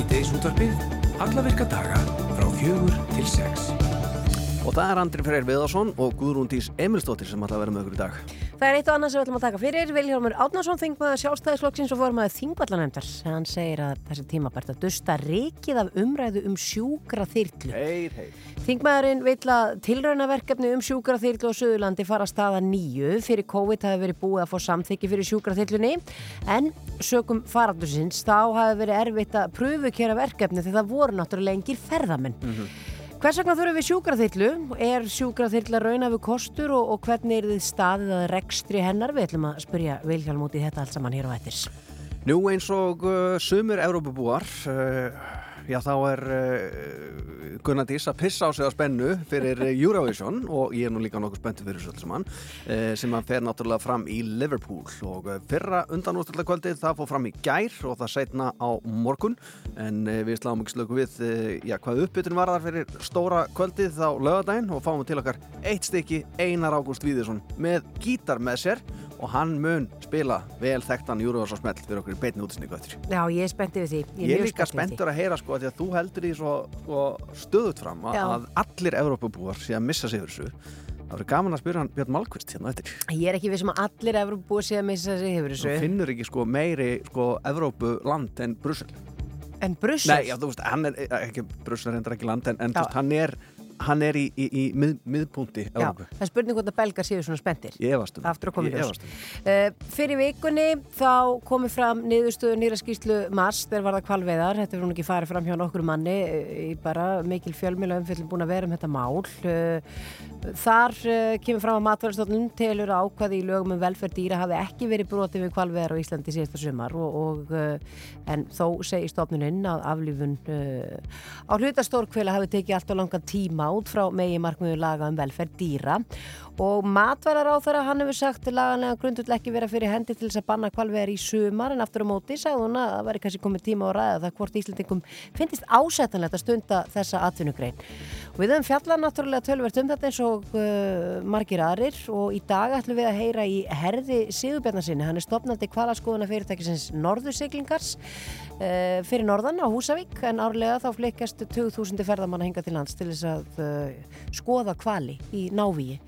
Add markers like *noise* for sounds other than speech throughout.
Síðdeisútvarpið, alla virka daga frá fjögur til sex. Og það er Andri Freyr Viðarsson og Guðrún Dís Emilstóttir sem ætla að vera með okkur í dag. Það er eitt og annað sem við ætlum að taka fyrir. Viljálmur Átnarsson, þingmaður sjálfstæðisflokksins og formaður þingvallanemndar. Hann segir að þessi tíma bært að dusta rikið af umræðu um sjúkra þyrlu. Hei, hei. Þingmaðurinn vill að tilraunaverkefni um sjúkra þyrlu á Suðurlandi fara að staða nýju. Fyrir COVID hafi verið búið að fá samþykki fyrir sjúkra þyrlunni en sögum faraldusins þá hafi verið erfitt að pröfukera verkefni því það voru náttúrulega engir ferðamenn. Hvers vegna þurfum við sjúkraþyrlu? Er sjúkraþyrla raunafu kostur og, og hvernig er þið staðið að rekstri hennar? Við ætlum að spyrja Vilhjálm út í þetta allt saman hér á ættis. Nú eins og uh, sumur Európabúar, uh, já þá er uh, Gunnar Dís að pissa á sig á spennu fyrir uh, Eurovision og ég er nú líka nokkuð spenntu fyrir þessu saman uh, sem hann fer náttúrulega fram í Liverpool. Og fyrra undanústöldar kvöldið það fór fram í gær og það setna á morgun. En uh, við sláum ekki slöku við já, hvað uppbytun var þar fyrir stóra kvöldið á lögadaginn og fáum til okkar eitt stykki Einar Ágúst Víðursson með gítar með sér og hann mun spila vel þekktan smelt fyrir okkur í beitni útisningu eftir. Já, ég er spenntið við því. Ég er líka spenntur að heyra sko því að þú heldur því svo sko, stöðut fram að, að allir Evrópabúar sé að missa sig yfir þessu. Það verður gaman að spyrja hann Björn Malkvist hérna eftir. Ég er ekki við sem að allir Evróp búið sig að missa sig Þú þessu. finnur ekki sko meiri sko Evrópuland en Brussel. En Brussel? Nei, já, þú veist, hann er eh, ekki, Brussel er endur ekki land en, en þú veist, hann er, hann er í, í, í mið, miðpunti Já, það er spurning hvort að belgar séu svona spenntir. Ég efast um. Aftur að koma í Ég ljós. efast um. Uh, fyrir vikunni þá komið fram niðurstöðu nýra skýrslu MAS þegar var það kvalveðar, þetta hún ekki farið fram hjá nokkur manni uh, í bara mikil fjölmjöla umfyllin búin að vera um þetta mál uh, þar uh, kemur fram að matvæðarstofnun telur að ákvaði í lögum um velferð dýra hafi ekki verið brotið við kvalveðar á Íslandi síðasta sumar og, og en þó segir stofnuninn að aflífun uh, á hlutastórkvela út frá megi markmiðu laga um velferð dýra og matvælar á þeirra hann hefur sagt laganlega grundull ekki vera fyrir hendi til þess að banna kvalveðar í sumar en aftur á móti sagði hún að það væri kannski komið tíma á ræða það hvort Íslandingum finnist ásættanlegt að stunda þessa atvinnugrein. Og við höfum fjallað náttúrulega tölvert um þetta eins og uh, margir aðrir og í dag ætlum við að heyra í herði Sigurbjarnarsinni, hann er stopnandi kvalaskoðuna fyrirtækisins Norðursiglingars uh, fyrir norðan á Húsavík en árlega þá flikast 2000 ferðamanna hinga til lands til þess að uh, skoða kvali í návíi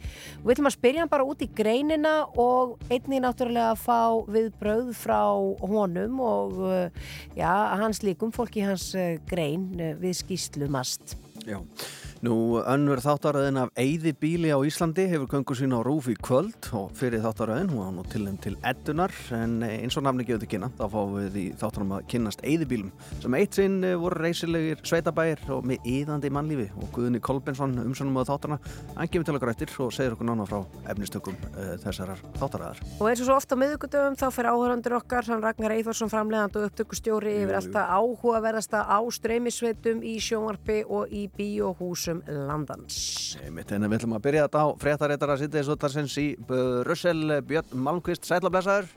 og við ætlum að spyrja hann bara út í greinina og einnig náttúrulega að fá viðbröð frá honum og uh, já, hans líkum, fólki hans uh, grein uh, við skýslu mast Já, nú önnur þáttaröðin af Eyði bíli á Íslandi hefur köngu sín á rúf í kvöld og fyrir þáttaröðin, hún var nú til þeim til eddunar en eins og nafni gefur til kynna þá fáum við í þáttunum að kynnast Eyði bílum sem eitt sinn eh, voru reysilegir sveitabæir og með yðandi mannlífi og Guðni Kolbensson umsönum á þáttarna hann kemur til okkur eftir og segir okkur nána frá efnistökum uh, þessarar þáttaröðar. Og eins og svo ofta á miðugudöfum þá fer áhörandur okkar, hann Ragnar Eithvarsson bíóhúsum landans. Einmitt, en við ætlum að byrja þetta á fréttaréttara sittiðis útarsins í Brussel Björn Malmqvist, sætlablesaður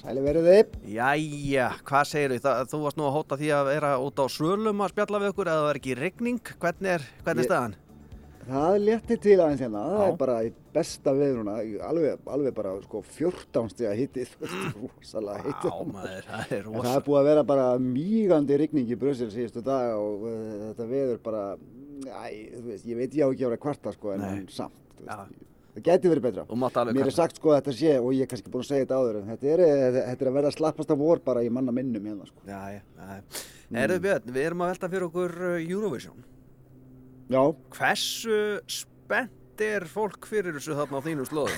Sæli verið þið. Jæja, hvað segir þið? Þú varst nú að hóta því að vera út á svölum að spjalla við okkur eða það er ekki rigning. Hvernig er, hvernig er Ég- staðan? Það er létti til aðeins hérna. Það Já. er bara í besta veðruna. Alveg, alveg bara sko 14 stiga hittið. Rosalega hittið. Já, maður, það er En það er búið að vera bara mýgandi rigning í Brussel síðustu dag og uh, þetta veður bara, æ, þú veist, ég veit ég á ekki að vera kvarta sko en, en samt, þú Já. veist, það gæti verið betra. Þú Mér er kalla. sagt sko að þetta sé, og ég er kannski búin að segja þetta áður, en þetta er, þetta er að verða slappasta vor bara í manna minnum hérna sko. Já, já, já. Erðu Björn, við erum að velta fyrir okkur uh, Eurovision. Já, Hversu spennt er fólk fyrir þessu þarna á þínu slóðum?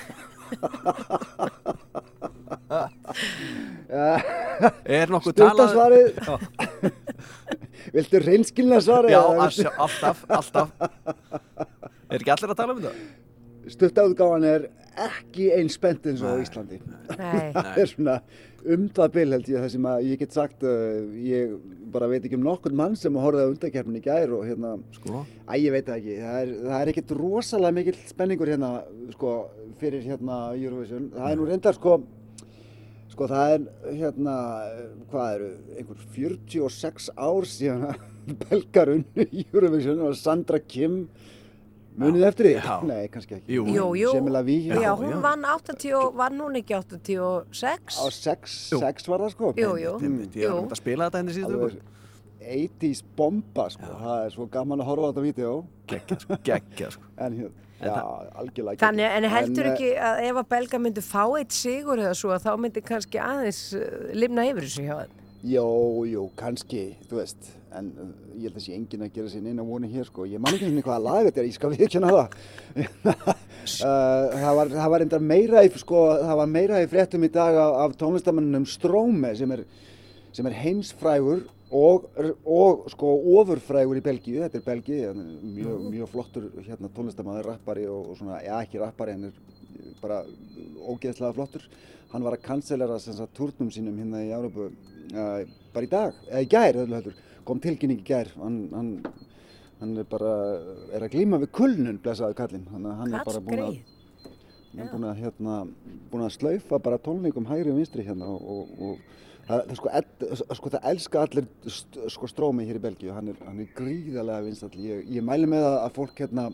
*laughs* er nokkuð talað... stuttasvarið, viltu reynskilna svarið? Já, *laughs* viltu- alltaf, alltaf. *laughs* Er ekki allir að tala um þetta? Stuttaútgáfan er ekki eins spennt eins og. Íslandi. Nei. það er svona um það bil held ég það sem að ég get sagt, uh, ég bara veit ekki um nokkurn mann sem horfði á undarkeppnin í gær og hérna, Sko. æ ég veit ekki, það er, það er ekkert rosalega mikill spenningur hérna, sko, fyrir hérna Eurovision. Það er nú reyndar sko, sko það er hérna, hvað eru, einhver 46 ár síðan að *laughs* belgar unnu Eurovision og Sandra Kim Munið eftir því? Já. Nei, kannski ekki. Jú. Jú, jú. Semila Ví. Já, Já, hún já. vann 80, og- vann hún ekki 86? Á sex, Jú. sex var það sko. Jú, jú. Einmitt, Ég Jú. var að spila þetta henni síðustu Alveg, ykkur. 80s bomba sko, það er svo gaman að horfa á þetta vídeo Gekkja, sko, gekkja, sko. *laughs* en hér, já, algjörlega Þannig, en heldur eh, ekki að ef að belga myndi fá eitt sigur eða svo að þá myndi kannski aðeins uh, limna yfir þessu hjá þeim? Jó, jú, kannski, þú veist, en uh, ég held að sé enginn að gera sér neina voni hér, sko. Ég man ekki veginn hvaða lag þetta er, ég skal viðkjöna það. uh, *laughs* það var, það var enda meira í, sko, það var meira í fréttum í dag af, af tónlistamannunum Stróme sem er, sem er heimsfrægur og, og sko ofurfrægur í Belgíu, þetta er Belgíu, mjög, mjög flottur hérna tónlistamann, rappari og, og svona, já ekki rappari, hann er bara ógeðslega flottur. Hann var að cancellera turnum sínum hérna í Európu uh, bara í dag, eða í gær öllu heldur, kom tilkynning í gær, hann, hann, hann er bara, er að glíma við kulnun, blessaði kallinn, þannig að hann er bara búin að, hann er búin að, hérna, búin að slaufa bara tónleikum hægri og vinstri hérna og, og, og það, það, sko, ed, sko, það elska allir st, sko, strómi hér í Belgíu, hann er, hann er gríðarlega vinstall, ég, ég mæli með að, fólk hérna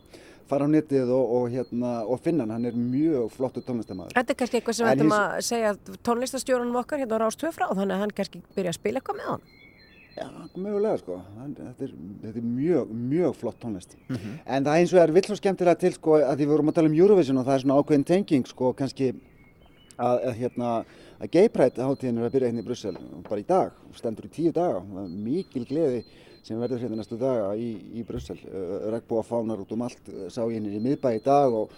fara á netið og, og, hérna, og finna hann, hann er mjög flottu tónlistamæður. Þetta er kannski eitthvað sem við ættum að segja tónlistastjórunum okkar hérna á Rástöð frá, þannig að hann kannski byrja að spila eitthvað með hann. Já, mögulega sko, þetta er, þetta er mjög, mjög flott tónlist. Mm -hmm. En það eins og er vill svo skemmtilega til sko að því við vorum að tala um Eurovision og það er svona ákveðin tenging sko kannski að, að hérna að Gay Pride hátíðin er að byrja hérna í Brussel bara í dag, stendur í tíu daga, mikil gleði sem verður hérna næstu daga í, í Brussel. Regbúa fánar út um allt, sá ég henni í miðbæ í dag og,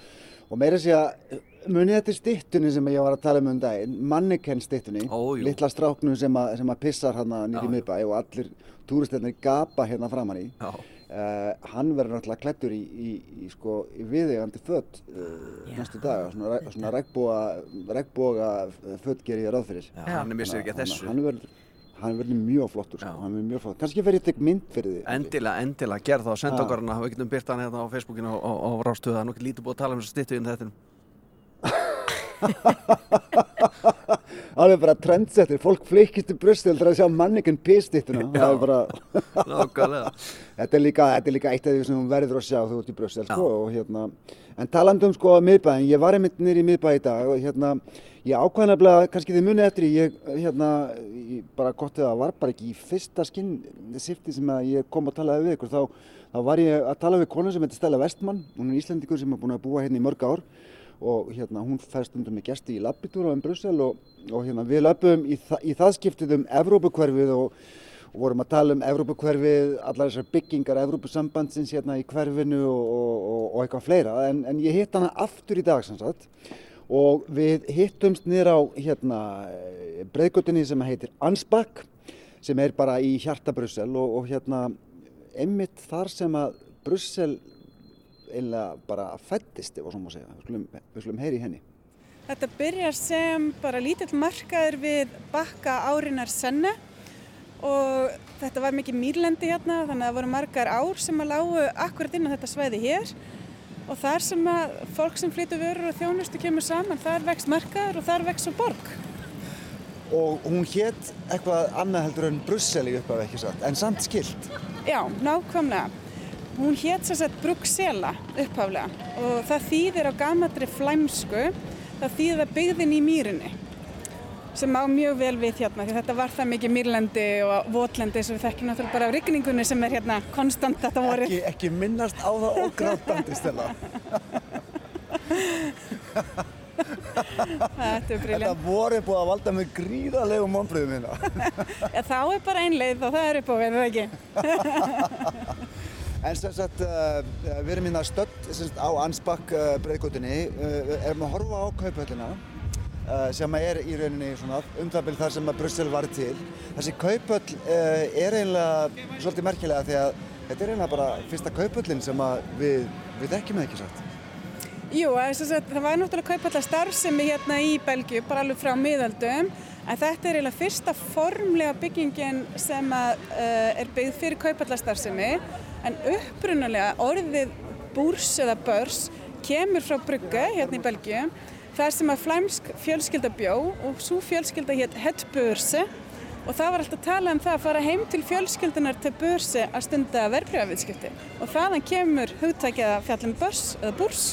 og meira sé að munið þetta er stittunni sem ég var að tala um um daginn, mannekenn stittunni, litla stráknum sem, a, sem að pissar hérna nýri í miðbæ og allir túristarnir gapa hérna framann í. Uh, hann verður náttúrulega klættur í, í, í, sko, í viðegandi fött uh, næstu daga, svona, svona regnboga fött ger ég ráð fyrir. Já, hann er missið ekki að þessu. Hann verður hann verður mjög flottur sko, hann verður mjög flottur, kannski verður ég tek mynd fyrir því Endilega, endilega, gerð þá, senda okkar hana. Við getum byrt hann hérna á Facebookinu og, og, og rástuða það er nokkið lítið búið að tala um þessu stittu inn þetta Það er bara trendsettir, fólk flikist í Brussel til að sjá mannikinn p-stittuna það er bara þetta, er líka, þetta er líka eitt af því sem hún verður að sjá þú ert í Brussel sko, og, hérna, en talandum sko að miðbæðin, ég var einmitt nýri í miðbæði í dag og hérna ég ákvæðanabla, kannski þið munið eftir ég, hérna, ég bara gott eða var bara ekki í fyrsta skinn sifti sem að ég kom að talaði við ykkur þá, þá var ég að tala við konu sem heitir Stella Westman hún er íslendikur sem er búin að búa hérna í mörg ár og hérna hún fær stundum með gæsti í labbitúra um Brussel og, og hérna við löpum í, þa í það skiptið um Evrópukverfið og, og vorum að tala um Evrópukverfið, allar þessar byggingar Evrópusambandsins hérna í hverfinu og, og eitthvað fleira. En, en ég hitt hana aftur í dag sannsagt og við hittumst niður á hérna breyðgötunni sem heitir Ansbach sem er bara í hjarta Brussel og hérna einmitt þar sem að Brussel einlega bara fættist ef svo má segja, við skulum, við skulum heyri henni. Þetta byrjar sem bara lítill markaður við bakka árinar senne og þetta var mikið mýrlendi hérna þannig að það voru margar ár sem að lágu akkurat inn á þetta svæði hér og þar sem að fólk sem flytur vörur og þjónustu kemur saman, þar vext markaður og þar vext svo borg. Og hún hétt eitthvað annað heldur en Brussel í upphafi ekki satt, en samt skilt. Já, nákvæmlega. Hún hétt sér sett Bruxella upphaflega og það þýðir á gamadri flæmsku, það þýðir að byggðin í mýrinni sem á mjög vel við hérna því þetta var það mikið mýrlendi og votlendi sem við þekkjum náttúrulega bara á rigningunni sem er hérna konstant þetta voru. Ekki, ekki minnast á það og grátandi stela. *laughs* Þetta er briljant. Þetta voru búið að valda með gríðarlegu mónbröðum hérna. *laughs* Þá er bara einleið og það er upp á við, það ekki? *laughs* En sem sagt, uh, við erum hérna stödd á Ansbach uh, breyðgötunni, uh, erum að horfa á kaupöllina sem er í rauninni svona umtabil þar sem að Brussel var til. Þessi kaupöll er eiginlega svolítið merkilega því að þetta er eiginlega bara fyrsta kaupöllin sem við, við þekkjum eða ekki sagt. Jú, sagt, það var náttúrulega kaupallar starfsemi hérna í Belgiu, bara alveg frá miðaldum, en þetta er eiginlega fyrsta formlega byggingin sem að, uh, er byggð fyrir kaupallar starfsemi, en upprunalega orðið búrs eða börs kemur frá Brugge hérna í Belgiu, þar sem að flæmsk fjölskylda bjó og svo fjölskylda hétt Het Börse og það var alltaf talað um það að fara heim til fjölskyldunar til Börse að stunda verbreyfaviðskipti og þaðan kemur hugtækið að fjallum börs eða búrs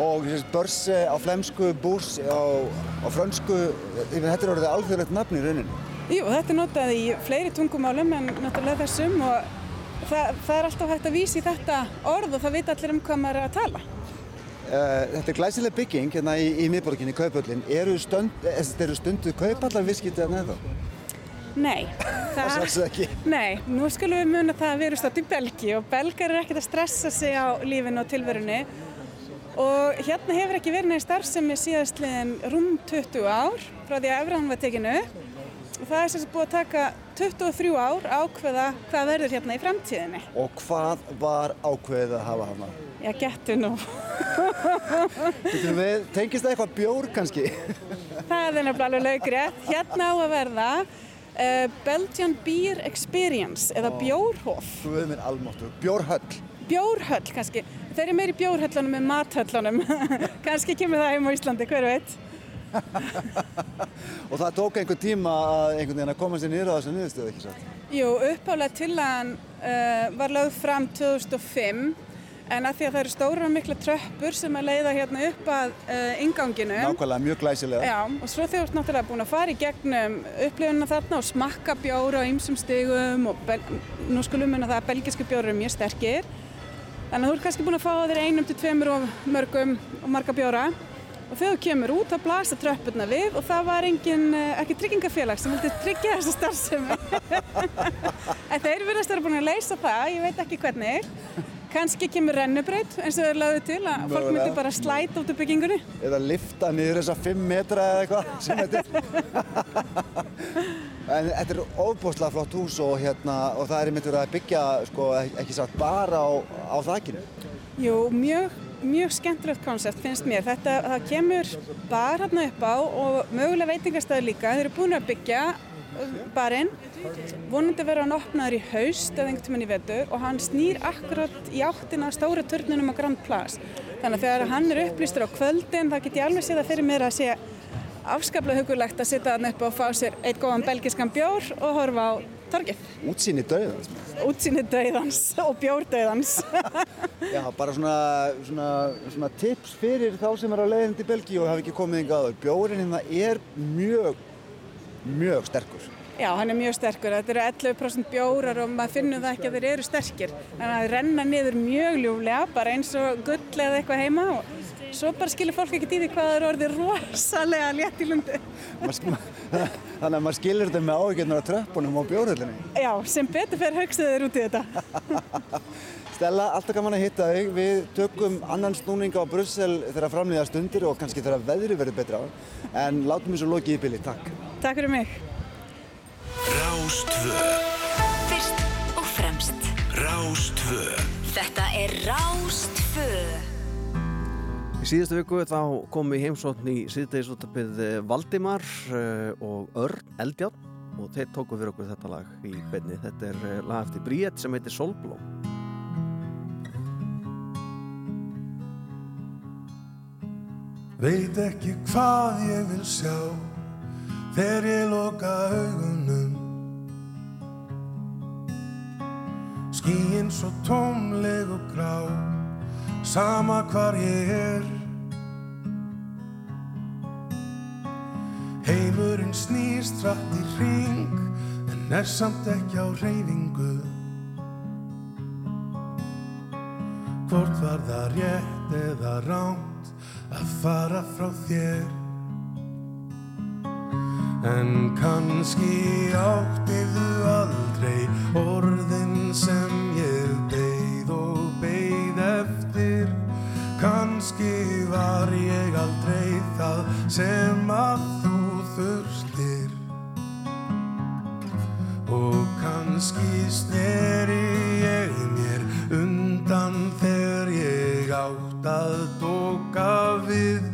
og börse á flemsku, búrs á, á frönsku, þetta er orðið alþjóðlegt nafn í rauninni. Jú, þetta er notað í fleiri tungumálum en náttúrulega þessum og það, það er alltaf hægt að vísa í þetta orð og það vita allir um hvað maður er að tala. Uh, þetta er glæsileg bygging hérna í, í miðborginni, Kaupöllin. Eru, stönd, eh, eru stundu kaupallar viðskiptið *laughs* að neða? Nei. Það. Nei, nú skulum við muna það að við erum státt í Belgi og belgar eru ekkert að stressa sig á lífinu og tilverunni og hérna hefur ekki verið neði starfsemi síðastliðin rúm 20 ár frá því að Efraðan var tekinu og það er sagt búið að taka 23 ár ákveða hvað verður hérna í framtíðinni. Og hvað var ákveðið að hafa hana? Já, getur nú. Getur við, tengist það eitthvað bjór kannski? það er nefnilega alveg laugrétt. Hérna á að verða uh, Belgian Beer Experience eða bjórhof. Þú veið mér almáttu. Bjórhöll. Bjórhöll kannski. Þeir eru meiri bjórhöllunum en mathöllunum. *laughs* kannski kemur það heim á Íslandi, hver veit. *laughs* og það tók einhver tíma að einhvern veginn að koma sér nýra á þessu niðurstöðu, ekki satt? Jú, uppálega til hann uh, var lögð fram 2005 en að því að það eru stóra og mikla tröppur sem að leiða hérna upp að uh, inganginu. Nákvæmlega, mjög glæsilega. Já, og svo ert náttúrulega búin að fara í gegnum upplifununa þarna og smakka bjóra á ymsum stigum og nú skulum það að belgisku bjóra eru mjög sterkir. Þannig að þú ert kannski búin að fá þér einum til tveimur og mörgum og marga bjóra og þegar þú kemur út þá blasta tröppurna við og það var engin, eh, ekki tryggingafélag sem vildi tryggja þessu starfsemi. *laughs* en þeir verðast að vera búin að leysa það, ég veit ekki hvernig. Kanski kemur rennubraut eins og þeir laðið til að fólk myndi bara slæta út af byggingunni. Eða lifta niður þessa 5 metra eða eitthvað sem þetta er. *laughs* en þetta er óbúslega flott hús og, hérna, og það er myndur að byggja sko, ekki satt bara á, á þakkinu. Jú, mjög mjög skemmtilegt koncept finnst mér. Þetta, það kemur bar hérna upp á og mögulega veitingarstaði líka. Þeir eru búin að byggja uh, barinn, vonandi verður hann opnaður í haust eða einhvern tíman í vetur og hann snýr akkurat í áttina stóra törnunum á Grand Place. Þannig að þegar hann er upplýstur á kvöldin þá get ég alveg séð að fyrir mér að sé afskaplega hugulegt að sitta hann upp og fá sér eitt góðan belgiskan bjór og horfa á torgið. Útsýni döðans. Útsýni döðans og bjór döðans. Já, bara svona, svona, svona tips fyrir þá sem er á leiðin til Belgíu og hafa ekki komið yngi aður. Bjórin hérna er mjög, mjög sterkur. Já, hann er mjög sterkur. Þetta eru 11% bjórar og maður finnur það ekki að þeir eru sterkir. Þannig að það renna niður mjög ljúflega, bara eins og gull eða eitthvað heima og svo bara skilur fólk ekkert í því hvað það eru orðið rosalega létt í lundi. *laughs* Þannig að maður skilur þetta með áhugirnar á tröppunum á bjórhöllinni. Já, sem betur fer högstuðið þér út í þetta. *laughs* Stella, alltaf gaman að hitta þig. Við tökum annan snúning á Brussel þegar framlýða stundir og kannski þegar veðri verður betra á. En látum við svo lokið í bylli. Takk. Takk fyrir mig. Rástvö Fyrst og fremst Rástvö Þetta er Rástvö Í síðustu viku þá kom við heimsókn í síðdegisúttabið eh, Valdimar uh, og Örn Eldjárn og þeir tóku fyrir okkur þetta lag í beinni. Þetta er uh, lag eftir Bríett sem heitir Solblóm. Veit ekki hvað ég vil sjá þegar ég loka augunum Skíinn svo tómleg og grá sama hvar ég er. Heimurinn snýst rætt í ring en er samt ekki á reyfingu Hvort var það rétt eða ránt að fara frá þér? En kannski áttiðu aldrei orðin sem ég beigð eftir. Kannski var ég aldrei það sem að þú þurstir Og kannski sneri ég mér undan þegar ég átt að doka við.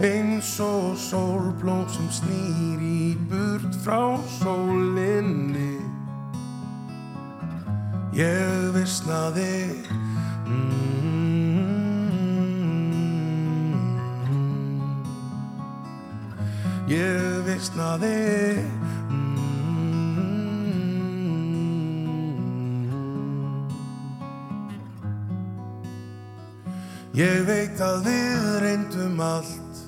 Eins og sólblóm sem snýr í burt frá sólinni. Ég vissnaði ég vissnaði Ég veit að við reyndum allt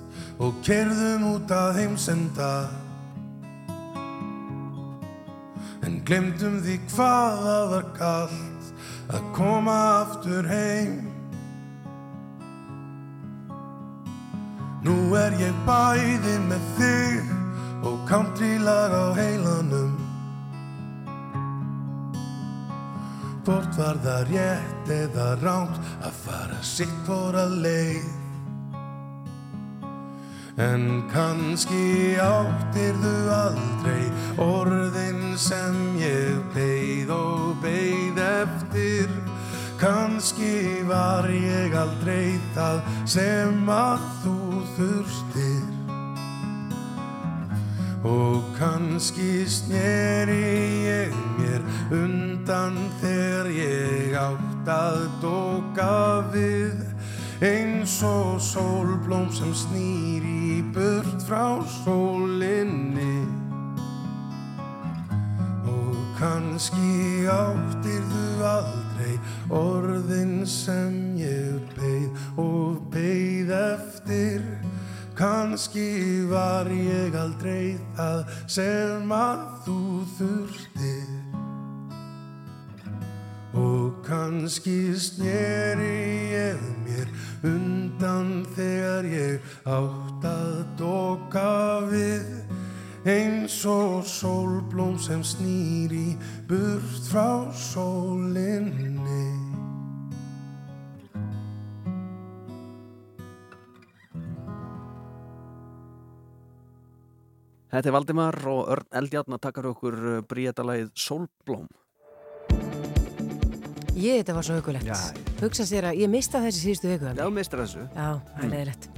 og kerðum út að heimsenda. Glemdum því hvaða var kallt að koma aftur heim. Nú er ég bæði með þig og country lag á heilanum. Hvort var það rétt eða ránt að fara sitt hvora leið En kannski áttirðu aldrei orðin sem ég beigð og beigð eftir. Kannski var ég aldrei það sem að þú þurstir Og kannski sneri ég mér undan þegar ég átt að doka við eins og sólblóm sem snýr í burt frá sólinni. Og kannski áttir þú aldrei orðin sem ég beigð og beigð eftir. Kannski var ég aldrei það sem að þú þurftir kannski sneri ég mér undan þegar ég átt að doka við eins og sólblóm sem snýr í burt frá sólinni. Þetta er Valdimar og Örn Eldjarn að taka okkur bríetalægið Sólblóm. Ég, þetta var svo hugulegt. Hugsa sér að ég mista þessi síðustu viku. Já, mistur þessu. Já, það er leiðilegt.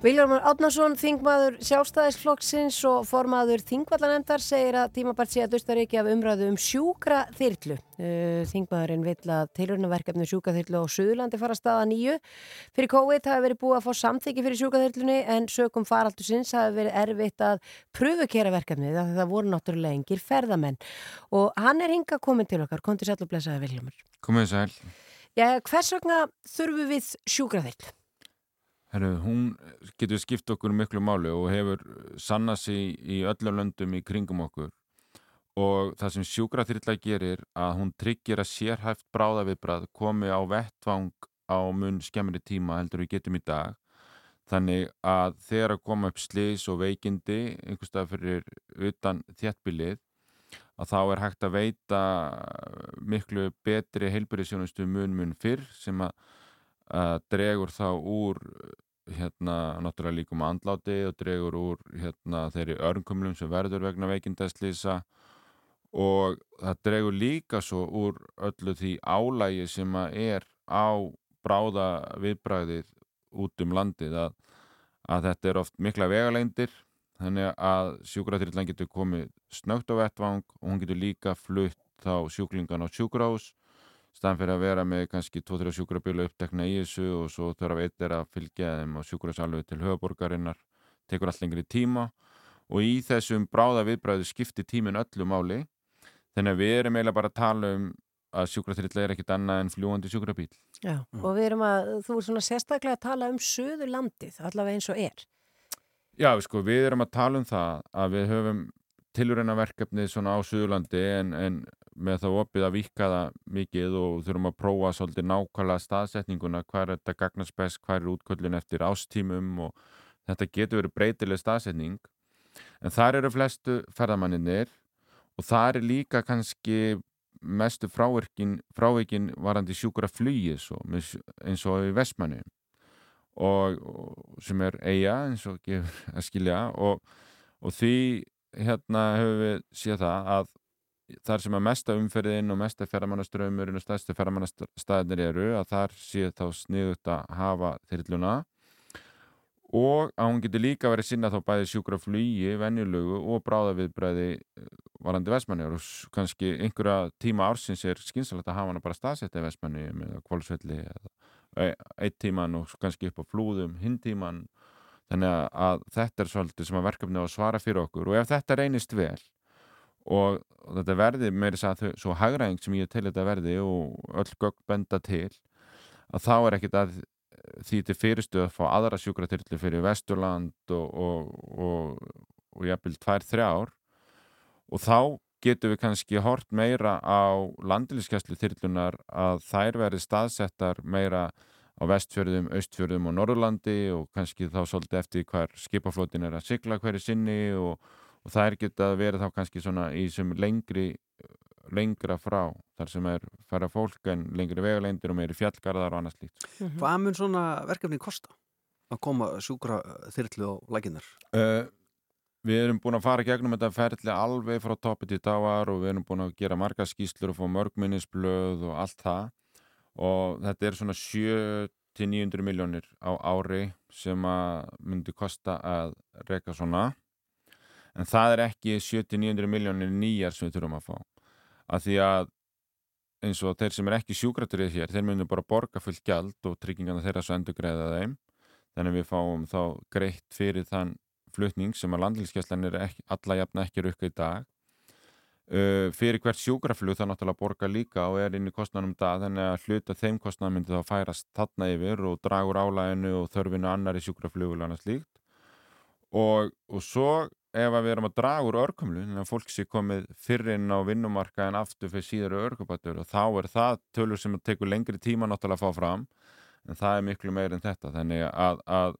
Já. Viljármar Átnarsson, þingmaður sjálfstæðisflokksins og formaður þingvallanemdar segir að tímabart sé að Dustaríki af umræðu um sjúkra þyrlu. Uh, þingmaðurinn vill að tilhörnaverkefni sjúkra þyrlu á Suðurlandi fara staða nýju. Fyrir COVID hafi verið búið að fá samþyggi fyrir sjúkra þyrlunni en sökum faraldusins hafi verið erfitt að pröfukera verkefnið að það voru náttúrulega engir ferðamenn. Og hann er hinga komin til okkar, konti sæl og blessaði Viljármar. Komið sæl. Já, hvers vegna þurfum við sjúkra þyrlu? Herru, hún getur skipt okkur miklu máli og hefur sannað sig í öllum löndum í kringum okkur. Og það sem sjúkraþyrla gerir að hún tryggir að sérhæft bráðaviðbrað komi á vettvang á mun skemmri tíma heldur við getum í dag. Þannig að þegar að koma upp slis og veikindi einhverstað fyrir utan þéttbilið að þá er hægt að veita miklu betri heilbyrðisjónustu mun mun fyrr sem að að dregur þá úr hérna náttúrulega líkum andláti og dregur úr hérna þeirri örnkumlum sem verður vegna veikindæslýsa og það dregur líka svo úr öllu því álægi sem að er á bráða viðbræðið út um landið að, að þetta er oft mikla vegaleindir þannig að sjúkraþyrlan getur komið snögt á vettvang og hún getur líka flutt þá sjúklingan á sjúkrahús staðan fyrir að vera með kannski 2-3 sjúkrabíla upptekna í þessu og svo þurfa veit er að fylgja þeim á sjúkrasalvu til höfuborgarinnar tekur allt lengri tíma. Og í þessum bráða viðbræðu skipti tímin öllu máli þannig að við erum eiginlega bara að tala um að sjúkraþyrla er ekkit annað en fljúandi sjúkrabíl Já, og við erum að, þú er svona sérstaklega að tala um söður landið, allavega eins og er. Já, sko, við erum að tala um það að við höfum tilurina verkefni svona á Suðurlandi en, en með það opið að vika það mikið og þurfum að prófa svolítið nákvæmlega staðsetninguna, hvað er þetta gagnast best, hvað er útköllin eftir ástímum og þetta getur verið breytileg staðsetning. En þar eru flestu ferðamanninir og þar er líka kannski mestu frávirkin varandi sjúkura flugi eins og í Vestmannu og, og sem er eiga eins og gefur að skilja og, og því hérna hefur við séð það að þar sem að mesta umferðin og mesta ferramannaströymurinn og stærstu ferramannastæðinir eru að þar sé þá sniðut að hafa þyrluna. Og að hún getur líka verið sinna þá bæði sjúkra flugi, venjulegu og bráðaviðbræði varandi vestmanni og kannski einhverja tíma ársins er skynsalegt að hafa hana bara staðsetta í vestmanni með kválsvelli eitt tíman og kannski upp á flúðum hinn tíman þannig að þetta er svolítið sem að verkefni á að svara fyrir okkur. Og ef þetta reynist vel og, þetta verði þess að þau, svo hagræðing sem ég til þetta verði og öll gögn benda til að þá er ekkit að því til fyrirstu að fá aðra sjúkratillu fyrir Vesturland og, og, og, og jafnvel tvær, þrjár. Og þá getum við kannski hort meira á landiliskeslu þyrlunar að þær verði staðsettar meira á vestfjörðum, austfjörðum og Norðurlandi og kannski þá svolítið eftir hver skipaflótin er að sigla hverju sinni og, og það er getað verið þá kannski svona í sem lengri lengra frá þar sem er færa fólk en lengri vegaleindir og meiri fjallgarðar og annað slíkt. Mm -hmm. Hvað mun svona verkefni kosta að koma sjúkra þyrlu og lækinar? Uh, við erum búin að fara gegnum þetta ferli alveg frá topi til dáar og við erum búin að gera marga skýslur og fá mörgminnisblöð og allt það og þetta er svona 7-900 miljónir á ári sem að myndi kosta að reyka svona en það er ekki 7-900 miljónir nýjar sem við þurfum að fá. Að því að eins og þeir sem er ekki sjúkraturið hér, þeir myndu bara borga fullt gjald og tryggingarna þeirra svo endur greiða þeim. Þannig við fáum þá greitt fyrir þann flutning sem að landlýskjæslan er ekki, alla jafna ekki rukka í dag. Uh, fyrir hvert sjúkraflug það náttúrulega borga líka og er inn í kostnanum dag þannig að hluta þeim kostnan myndi þá færast þarna yfir og dragur álæginu og þörfinu annari sjúkraflug og annað slíkt. Og, og svo ef við erum að draga úr örkumlu en að fólk sé komið fyrir inn á vinnumarka en aftur fyrir síður örkubatur og þá er það tölur sem tekur lengri tíma náttúrulega að fá fram en það er miklu meir en þetta. Þannig að, að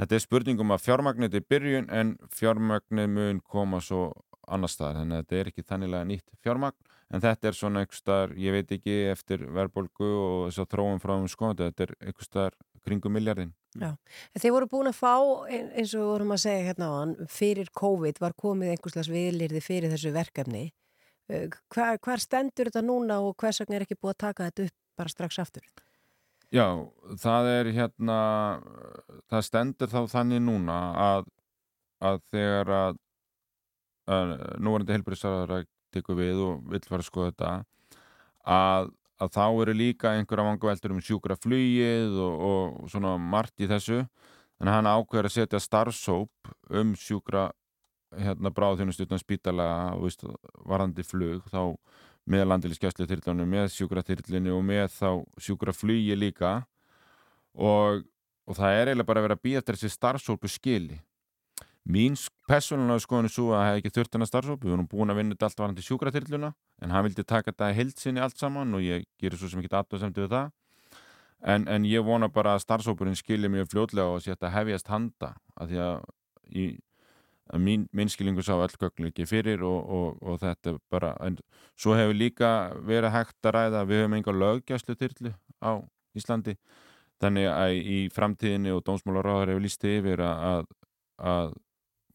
þetta er spurningum að fjármagnit er byrjun en fjármagnit mun koma svo annar staðar. Þannig að þetta er ekki þannilega nýtt fjármagn en þetta er svona einhver staðar, ég veit ekki eftir verðbolgu og þess að þróum frá um skoðan, þetta er einhver staðar kringum miljardin. Já, en þeir voru búin að fá, eins og vorum að segja hérna á hann, fyrir COVID var komið einhverslas viðlirði fyrir þessu verkefni. Eh, hvar, hvar stendur þetta núna og hvers vegna er ekki búið að taka þetta upp bara strax aftur? Já, það er hérna, það stendur þá þannig núna að, að þegar að, að núvarandi helbriðsarðar tekur við og vill fara að skoða þetta að, að þá eru líka einhverja vangaveltur um sjúkra flugið og, og svona margt í þessu. En hann ákveður að setja starfsóp um sjúkra hérna bráðþjónustutna spítalega varandi flug þá með landilisgæslu þyrlunum, með sjúkra þyrlunni og með þá sjúkra flugi líka. Og, og það er eiginlega bara að vera að býja eftir þessi starfsópu skili. Mín personlega skoðinu svo að það hef ekki þurft hennar starfsóp, við vorum búin að vinna allt varandi sjúkraþyrluna, en hann vildi taka þetta heilsinni allt saman og ég gerir svo sem ekki aðtöðsemdi við það. En, en ég vona bara að starfsópurinn skilir mjög fljóðlega og að þetta hefjast handa, að því að, í, að mín, mín skilingu sá öll göglu ekki fyrir og, og, og þetta bara, en svo hefur líka verið hægt að ræða, við höfum enga löggjæslu þyrlu á Íslandi, þannig að í framtíðinni og dómsmálaráðar hefur líst yfir að, að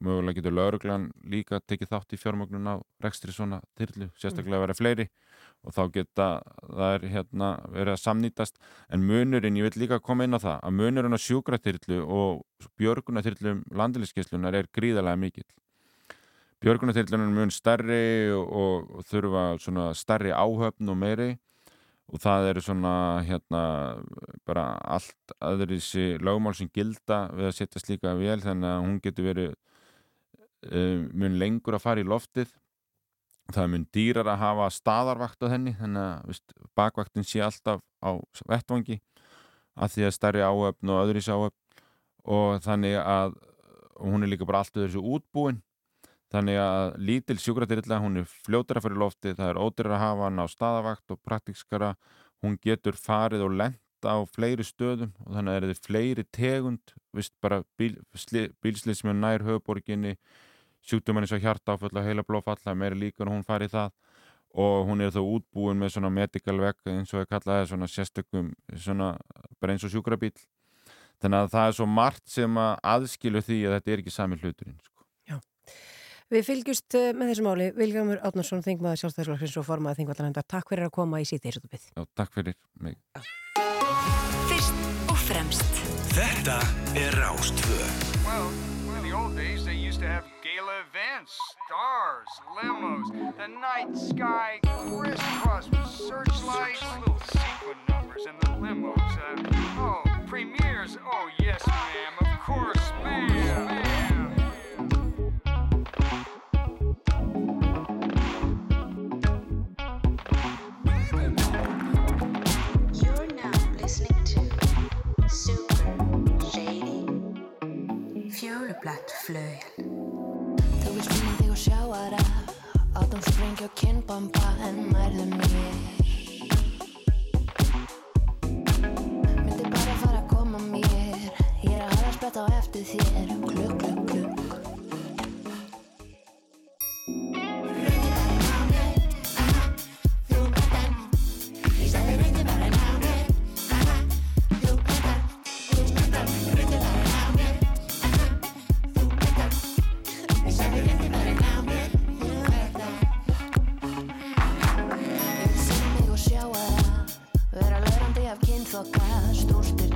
mögulega getur lauruglan líka tekið þátt í fjármögnun á rekstri svona þyrlu, sérstaklega að vera fleiri. Og þá geta er hérna verið að samnýtast. En munurinn, ég vil líka koma inn á það að munurinn á sjúkraþyrlu og björgunaþyrlum landiliskeslunar er gríðarlega mikill. Björgunaþyrlunar er mun stærri og, og, þurfa svona stærri áhöfn og meiri. Og það eru svona hérna bara allt aðri þessi lögmál sem gilda við að setja slíka vel þannig að hún getur verið mun lengur að fara í loftið. Það mun dýrar að hafa staðarvakt á henni þannig að vist, bakvaktin sé alltaf á vettvangi að því að stærri áöfn og öðris áöfn og þannig að og hún er líka bara alltaf þessu útbúin. Þannig að lítil sjúkratyrilla hún er fljótara fyrir lofti, það er ódýrar að hafa hann á staðavakt og praktíkskara hún getur farið og lent á fleiri stöðum og þannig að það er fleiri tegund, vist bara bíl, bílslið sem er nær höfuborginni sjúkdóman eins og hjartáföll og heila blófalla meiri líkur hún farið það og hún er þá útbúin með svona medical vegg eins og ég kallaði svona sérstökum svona bara eins og sjúkrabíl þannig að það er svo margt sem að aðskilu því að þetta er ekki sami hluturinn sko. Já, við fylgjumst eh, með þessu máli Viljámur Átnarsson, þingmaður sjálfstæðsflokksins og formaði þingvallarhendar, takk fyrir að koma í síðan. Já, takk fyrir mig. Fyrst og fremst Þetta er Rástvö Well, in the old days they used to have events, stars, limos, the night sky crisscross with searchlights, little sequin numbers, and the limos. Uh, oh, premieres. Oh, yes, ma'am. Of course, ma'am. Fjólublatt flögel sjá aðra Áttum spring Ekki á kinnbamba en nærðu mér. Myndi bara fara að koma mér. Ég er að hafa sprett á eftir þér. Klukk, klukk, klukk пока. Жду, что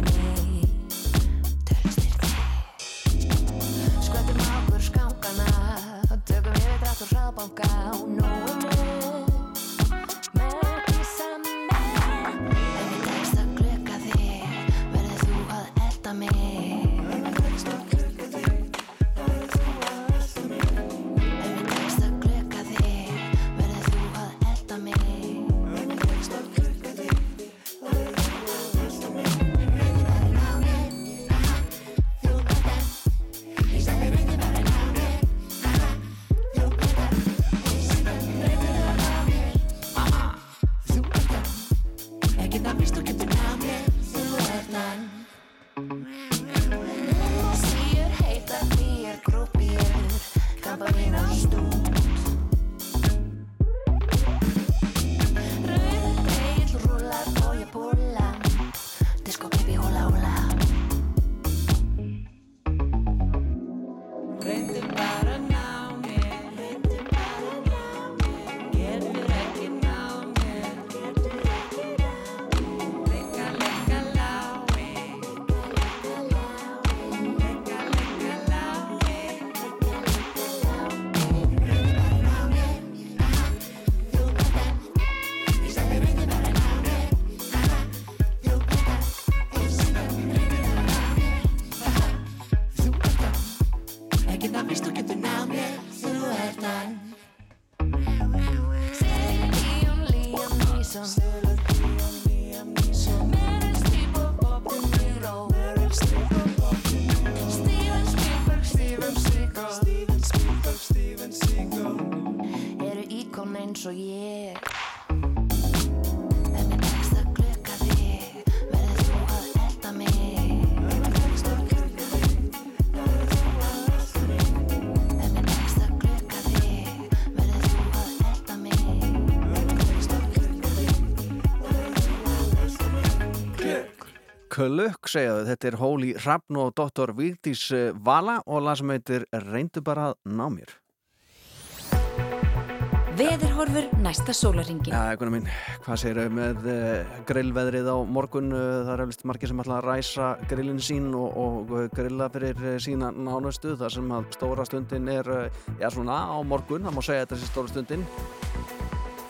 mig Klukk segja þau, þetta er Hóli Hrafn og Dr. Vigdís eh, Vala og lag sem heitir Reyndu bara að ná mér. Veðurhorfur næsta sólaringin. Já, einhvern mín, hvað segir þau með uh, grillveðrið á morgun? Uh, það er eflust margir sem ætla að ræsa grillin sín og, og uh, grilla fyrir sína nánustu þar sem að stóra stundin er, uh, já svona á morgun, það má segja þetta sé stóra stundin.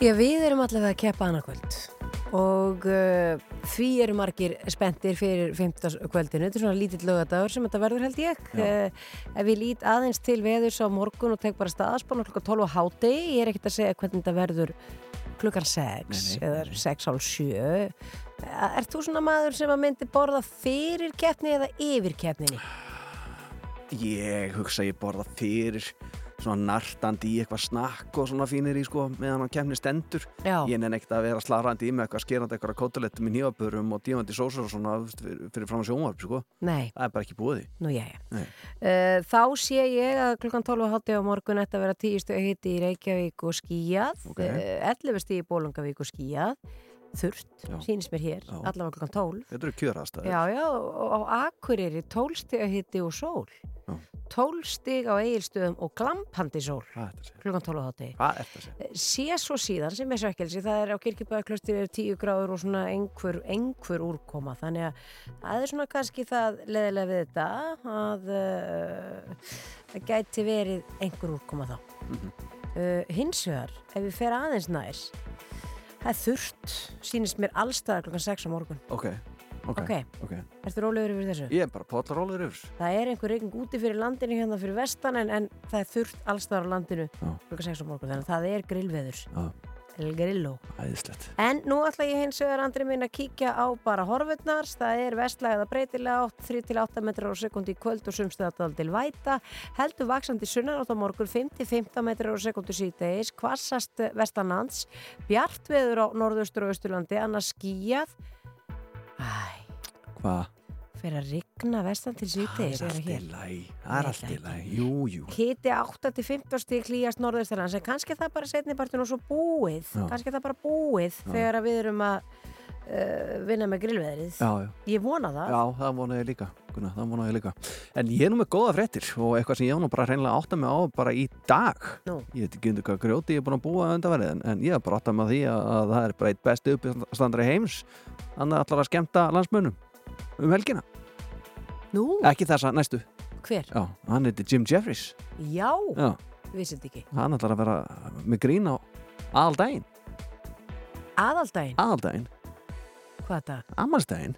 Já, við erum allavega að keppa annarkvöld og uh, því eru margir spenntir fyrir 15. kvöldinu. Þetta er svona lítill lögadagur sem þetta verður held ég. Uh, ef ég lít aðeins til veðurs á morgun og tek bara staðaspann klukkan 12 á háti, ég er ekkert að segja hvernig þetta verður klukkan 6 Nei, nei. eða 6 á 7. Er þú svona maður sem að myndi borða fyrir keppni eða yfir keppninni? Ég hugsa ég borða fyrir svona nartandi í eitthvað snakk og svona fínir í sko meðan hann kemni stendur. Já. Ég nenni ekkert að vera slarandi í með eitthvað skerandi eitthvað kótulettum í nýjabörum og dífandi sósur og svona fyrir, fram að sjónvarp sko. Nei. Það er bara ekki búið. Nei. Uh, þá sé ég að klukkan 12 hátti á morgun ætti að vera 10 stöð hitti í Reykjavík og skíjað, Ok. uh, 11 stíð í Bólungavík og skíjað, þurft, Já. sýnist mér hér, allavega klukkan 12. Þetta eru kjöraðstæður. Já, já, og á Akureyri 12 stíð hitti og sól. Já. 12 stíð á eigilstöðum og glampandi sól er klukkan 12 hátti. Hvað er þetta að segja? Sé svo síðan sem er svekkelsi, það er á kirkjubæðaklaustir er 10 gráður og svona einhver, einhver úrkoma, þannig að það er svona kannski það leðilega við þetta að uh, það gæti verið einhver úrkoma þá. uh, hins vegar, ef við fer aðeins nær, það er þurrt, sýnist mér allstaðar klukkan 6 á morgun. Ok, ok, Ok. ok. Ertu rólegur yfir þessu? Ég er bara potlarólur yfir. þessu. Það er einhver regning úti fyrir landinu hérna fyrir vestan en, en það er þurrt allstaðar á landinu Já. klukkan 6 á morgun, þannig að það er grillveður. Já. El Grillo. æðislegt En nú ætla ég hins vegar andri minn að kíkja á bara horfurnar. Það er vestlæða breytilega átt 3-8 metrar á sekundi í kvöld og sumstöðadal til væta. Heldur vaksandi sunnanátt á morgun 5-15 metrar á sekundi síðdeis. Kvassast vestanlands. Bjart veður á norðaustur og austurlandi. Annars skýjað. Æ, Hvað? Fyrir að rigna vestan til síðdeis. Það er allt í læg Það er allt í læg, jú, jú Hiti 8-15 stík hlýjast norðausturlands. En kannski það bara setnipartin og svo búið. Já. Kannski það bara búið Já. þegar við erum að uh, vinna með grillveðrið. Já, já Ég vona það. Já, það vona ég líka, líka En ég er nú með góða fréttir og eitthvað sem ég á nú bara reynilega átta mig á bara í dag Nú. Ég veit ekki undir hvað grjóti ég er búin að búa undanverið en, en ég er bara átta mig á því að, að það er bara eitt besti uppstandari heims Þannig ætlar að skemmta landsmönnum um helgina Nú, Ekki þessa, næstu. Hver? Já, hann heiti Jim Jeffries. Já, Já, vissið þetta ekki. hann ætlar að vera með grín á aðaldaginn Aðaldaginn, Aðaldaginn, hvað er það?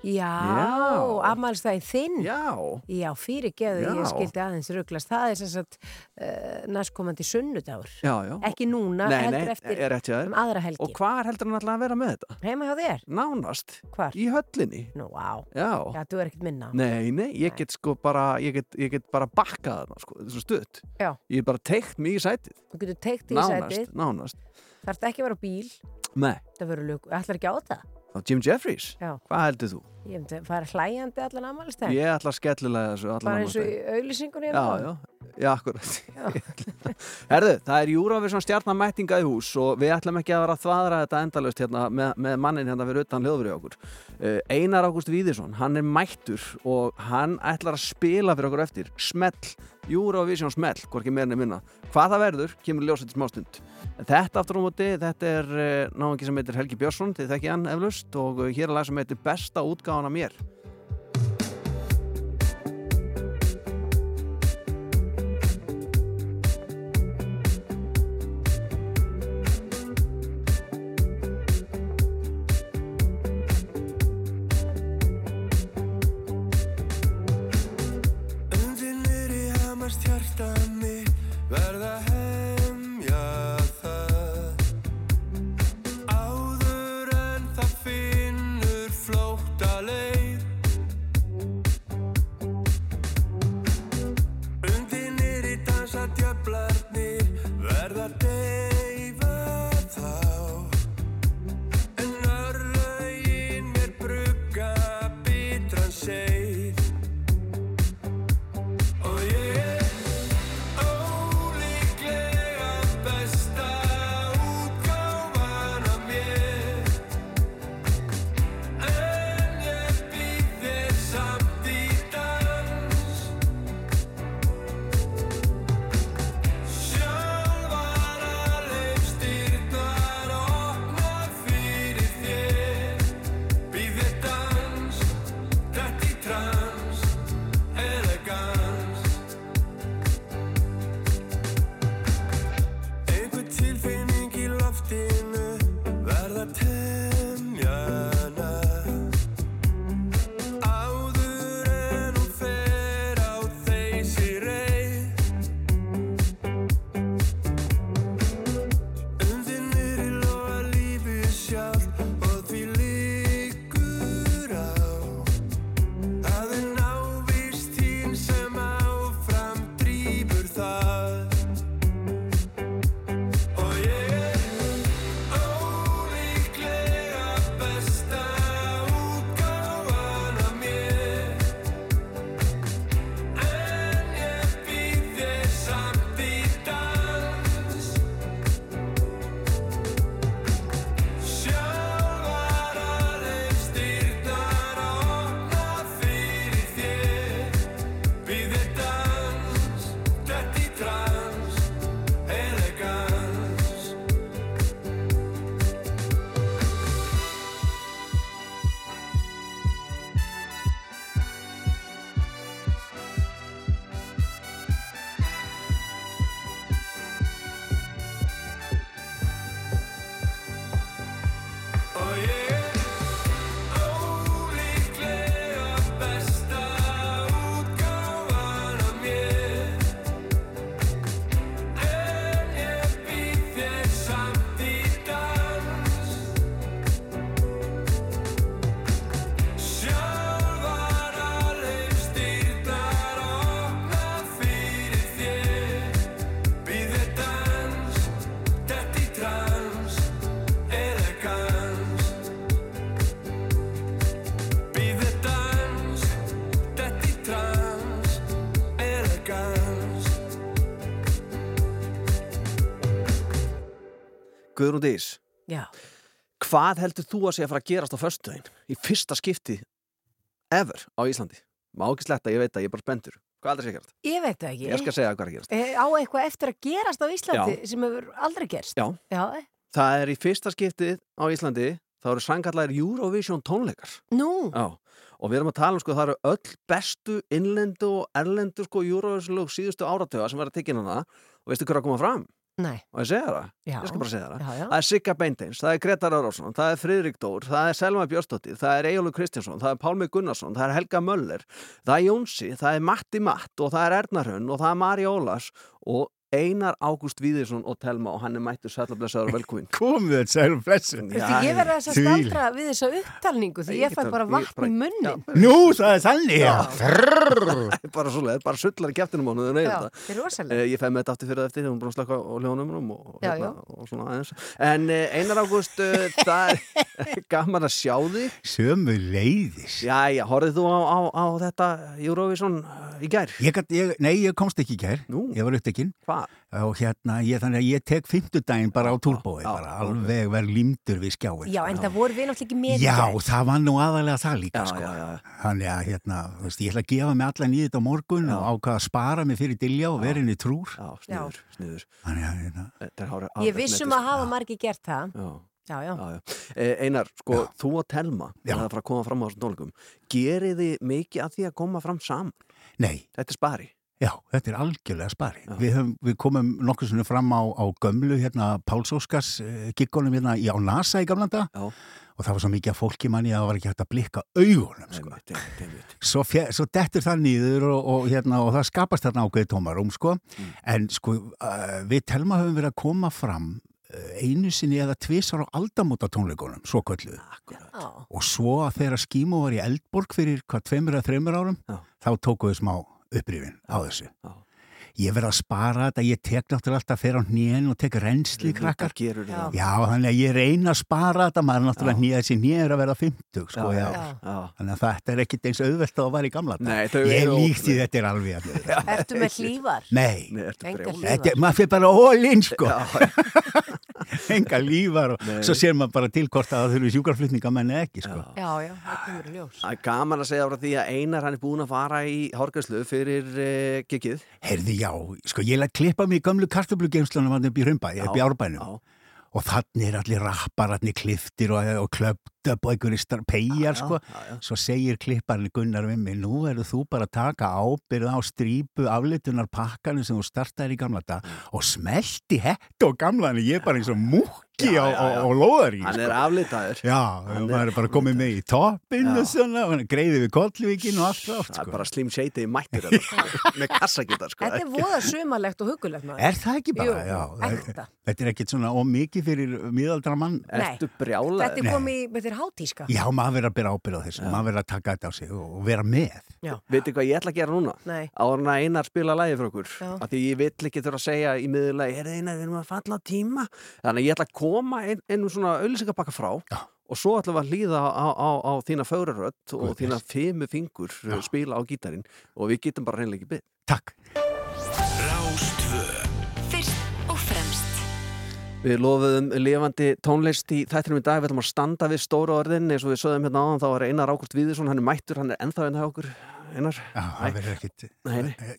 Já, Já. afmælstæðin þinn. Já, Já, fyrir geðu, ég skildi aðeins rugglast. Það er sem sagt uh, næstkomandi sunnudagur. já, já Ekki núna, Nei, heldur nei, eftir er um aðra helgi. Og hvar heldur hann alltaf að vera með þetta? Heima hjá þér? Nánast, Hvar? í höllinni Nú, á. Já, Já, þú er ekkert minna. Nei, nei, ég get sko bara ég get, ég get bara bakkað þarna sko, svo stutt Já. Ég get bara teikt mig í sætið Þú getur teikt í Nánast, sætið. nánast Þarf ekki að vera á bíl. Nei, Það verður lög. Ætlar ekki á það? Á Jim Jeffries Já. Hvað heldur þú? Ég myndi að fara hlæjandi allan afmælstæðin. Ég ætla að skellilega þessu allan Bara eins og í auðlýsingunni. Já, já, já, akkurat *laughs* Herðu, það er Júravisson stjarnamættinga í hús og við ætlum ekki að vera að þvaðra þetta endalaust hérna með, með mannin hérna fyrir utan hljóðveri okkur uh, Einar Ágúst Víðisson, hann er mættur og hann ætlar að spila fyrir okkur eftir Smell, Júravisson Smell hvorki meirinu minna. Hvað það verður kemur ljósið til smástund. En þetta aftur á móti, þetta er uh, náðungi sem heitir Helgi Björnsson, þið þekki hann eflust og uh, hér er lag sem heitir Besta útgáðan af mér Guðrún Dís, Já. hvað heldur þú að sé að fara að gerast á föstudaginn í fyrsta skipti ever á Íslandi? Má ekki sletta, ég veit að ég er bara spendur. Hvað heldur sé að gerast? Ég veit það ekki. Ég skal segja hvað er að gerast. Eh, Á eitthvað eftir að gerast á Íslandi sem hefur aldrei gerst? Já. Já. Það er í fyrsta skiptið á Íslandi, þá eru sangallæðir Eurovision tónleikar. Nú, Já, og við erum að tala um sko, það eru öll bestu innlendu og erlendu sko Eurovision lög síðustu áratöga sem verða tekinn hana og veistu hver að koma fram? Nei. Og ég segja það? Já. Ég skal bara segja það. Já, já. Það er Sigga Beinteins, það er Gretar Arásson, það er Friðrik Dór, það er Selma Björnsdóttir, það er Eyjólu Kristjánsson, það er Pálmi Gunnarsson, það er Helga Möller, það er Jónsi, það er Matti Matt og það er Erna Hrönn og það er Mari Ólars og Einar Ágúst Víðirsson og Telma og hann er mættur sætlablessaður og velkvinn. *laughs* Komið. Veistu, ég verði að staldra við þessa upptalningu því Ég ég fæ get bara það- vatn í munnin. Nú, það er já. *laughs* bara svo leið, bara sullar í kæftinum hún rosalega. Eh, Ég fæ með þetta aftur fyrir eftir, hún er búin að slaka á hljónumrum og, Já, hérna, og svona aðeins. En eh, Einar Ágúst, uh, það er *laughs* gaman að sjá þig. Sömu leiðis. Jæja, horfið þú á, á, á þetta Eurovision í gær? Ég, gat- ég, nei, ég komst ekki í gær. Og hérna, ég, þannig að ég tek fimmtudaginn bara á túrbói, bara alveg verð límdur við skjáin. Já, en það voru við náttúrulega ekki með í Já, það var nú aðalega það líka, Já, sko. já, já. Þannig að, hérna, veist, ég ætla að gefa mig allan í þetta á morgun og ákvaða að spara mig fyrir dilja og vera henni trúr. Já, sniður, sniður. Þannig að, hérna, Þetta er hára, Ég vissum að hafa margir gert það. Já. Já, já. Já, já. Eh, Einar, sko, þú og Telma það er að fara að koma fram á þessum tónleikum gerið þið mikið að því að koma fram saman nei, þetta er spari Já, þetta er algjörlega spari. Við, höfum, við komum nokkuð svona fram á, á gömlu hérna Páls Óskars eh, giggunum hérna í á NASA í gamlanda Já. og það var svo mikið að fólki manni að það var ekki hægt að blikka augunum. Sko. einmitt, einmitt, einmitt. Svo, fjö, svo dettur það nýður og, og, hérna, og það skapast þarna ákveði tómarum sko. Mm. en sko uh, við telma höfum verið að koma fram uh, einu sinni eða tvisar á aldamóta tónleikunum, svo kölluð. Já. Og svo að þegar skímu var í Eldborg fyrir hvað tveimur eða þreimur árum, Já. þá tóku við smá upprýfin á þessu. Já. Ég verð að spara þetta, ég tek náttúrulega alltaf fyrir á hnén og tek reynsli krakkar. gerur Já. það Já, þannig að ég reyna að spara þetta, maður er náttúrulega hnýða þessi hnýður að verða 50, sko, já. já, já. Þannig að þetta er ekkit eins auðvelt að það var í gamla. Nei, þau Ég eru líkt í ótrúleg. þetta er alveg að Ertu með *laughs* hlífar? Nei, Nei, ertu þetta, maður fyrir bara all-in, sko. *laughs* *laughs* Enga lífar og Nei. svo sér maður bara til hvort að það þurfi sjúkarflutningamenn eða ekki, sko. Já, já, það kemur í ljós. Það er gaman að segja frá því að Einar hann er búin að fara í hárgæslu fyrir uh, gigið Heyrði, já, sko, ég læt klippa mig í gamlu kartöflugeimslunum hann upp í Hrumba, upp í Árbænum. Já, Og þannig er allir rappararnir kliftir og, og klöpt upp og einhverjir peyjar, sko. Svo segir klipparinn Gunnar við mig, nú eru þú bara að taka ábyrð á strípu aflitunar pakkanum sem þú startaðir í gamla dag og smelti hett og gamlan, ég er bara eins og múkki Já, á, já, á, á lóðari, Hann sko. er aflitaður Já, Hann er- er bara komið með í toppinn Já. og svona, og greiði við kollvíkin og allt klárt, Það er sko. bara slim shady í mættir þetta, sko, *laughs* með kassagítar sko. Þetta er voða sumalegt og hugulegt maður. Er það ekki bara, Jú, já, ekta. þetta er ekkit svona ómikið fyrir miðaldra mann. Ertu Þetta brjálaður? er komið, í- þetta er hátíska. Já, maður verður að bera ábyrð á þessu, maður verður að taka þetta á sig og vera með. Já. Veitir hvað ég ætla að gera núna? Að Einar spila lægi fyrir okkur Því ég vill ekki þurfa að segja í miðurlagi Er Einar, við erum að falla á tíma Þannig ég ætla að koma inn svona auðlýsingabakka frá Já. Og svo ætlum við að hlýða á, á, á þína fögrarödd Og Guð þína fimu fingur Já. spila á gítarinn Og við getum bara reynlega ekki byggð Takk. Rástvö Fyrst og fremst. Við lofuðum lifandi tónlist í þættinum í dag, við ætlum að standa við stóru orðin. Eins og við sögðum hérna áðan, þá er Einar Ágúst Víðursson, hann er mættur, hann er ennþá ennþá okkur, Einar.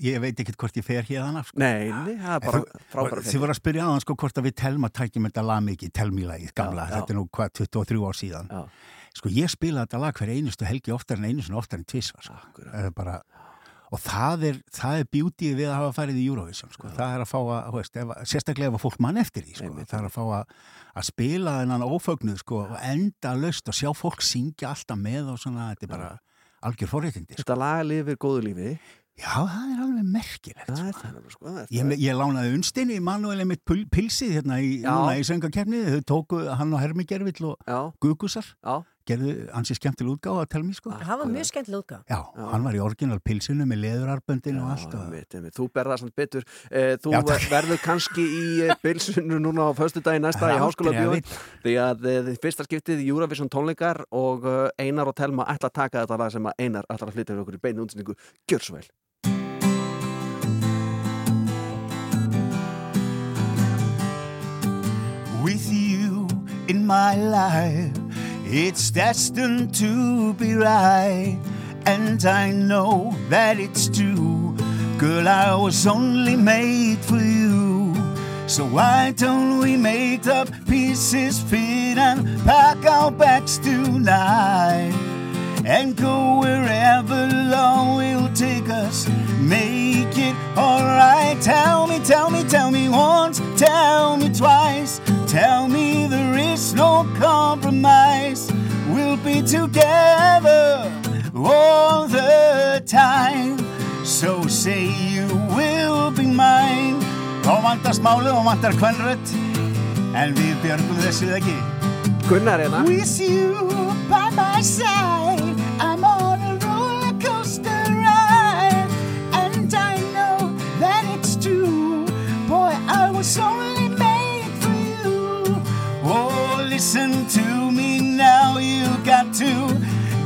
Ég veit ekkit hvort ég fer hérna, sko. Nei, nei, það er bara frábæra Þið voru að spyrja aðan sko hvort að við telma tækjum þetta lag mikið, telmílagið, gamla, Já, þetta er nú hvað, 23 ár síðan. Já. Sko ég spila þetta lag hver einustu helgi oftar en einu sinni oftar en tvisvar, sko. Bara, og það er, það er beautyið við að hafa farið í Eurovision, sko. Það er að fá að, veist, ef, sérstaklega ef að fólk mann eftir því, sko. Það er að fá að, að spila þennan ófögnuð, sko, og enda löst og sjá fólk syngja alltaf með og svona, þetta er bara algjör forréttindi, sko. Þetta lag lifir góðu lífi. Já, það er alveg merkilegt, sko. er sko. það er Ég, ég lánaði unstinni Manuel Emmett Pilsið hérna í, í söngakefni þau tóku hann og Hermi Gervill og Gugusar já, gerðu ansi skemmtileg útgáfa að tella mér sko Það var mjög skemmtileg útgáð. Já, hann var í orginal pilsinu með leðurarböndin og allt já, einmitt, einmitt. Þú berða samt betur. Eh, Þú Já, verður kannski í eh, bilsinu núna á föstu dagi næsta Það í háskóla bjóð. Því að eh, þið fyrsta skiptið í Eurovision tónleikar og eh, Einar og Telma ætla að taka þetta lag sem að Einar ætla að flytja fyrir okkur í beinu útsendingu. Gjör svo vel. with you in my life. It's destined to be right, and I know that it's true. Girl, I was only made for you. So why don't we make the pieces fit and pack our bags tonight? and go wherever love will take us. Make it alright. Tell me, tell me, tell me once, tell me twice. Tell me there is no compromise. We'll be together all the time. So say you will be mine. Þá vantast málið og vantar kvennrött. En við björgum þessu ekki. Gunnar hérna With you by my side, I'm on a roller coaster ride, and I know that it's true. Boy, I was only to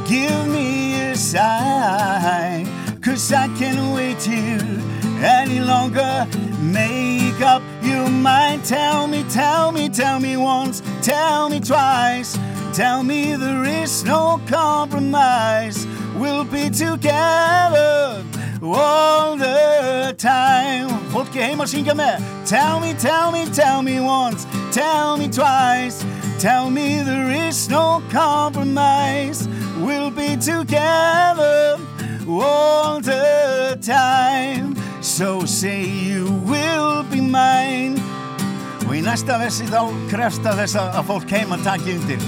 give me a sign, cause I can't wait here any longer. Make up your mind. Tell me, tell me, tell me once, tell me twice. Tell me there is no compromise. We'll be together all the time. Tell me, tell me, tell me once, tell me twice. Tell me there is no compromise. We'll be together all the time. So say you will be mine. Og í næsta versi þá krefst að þess að fólk heima taki undir.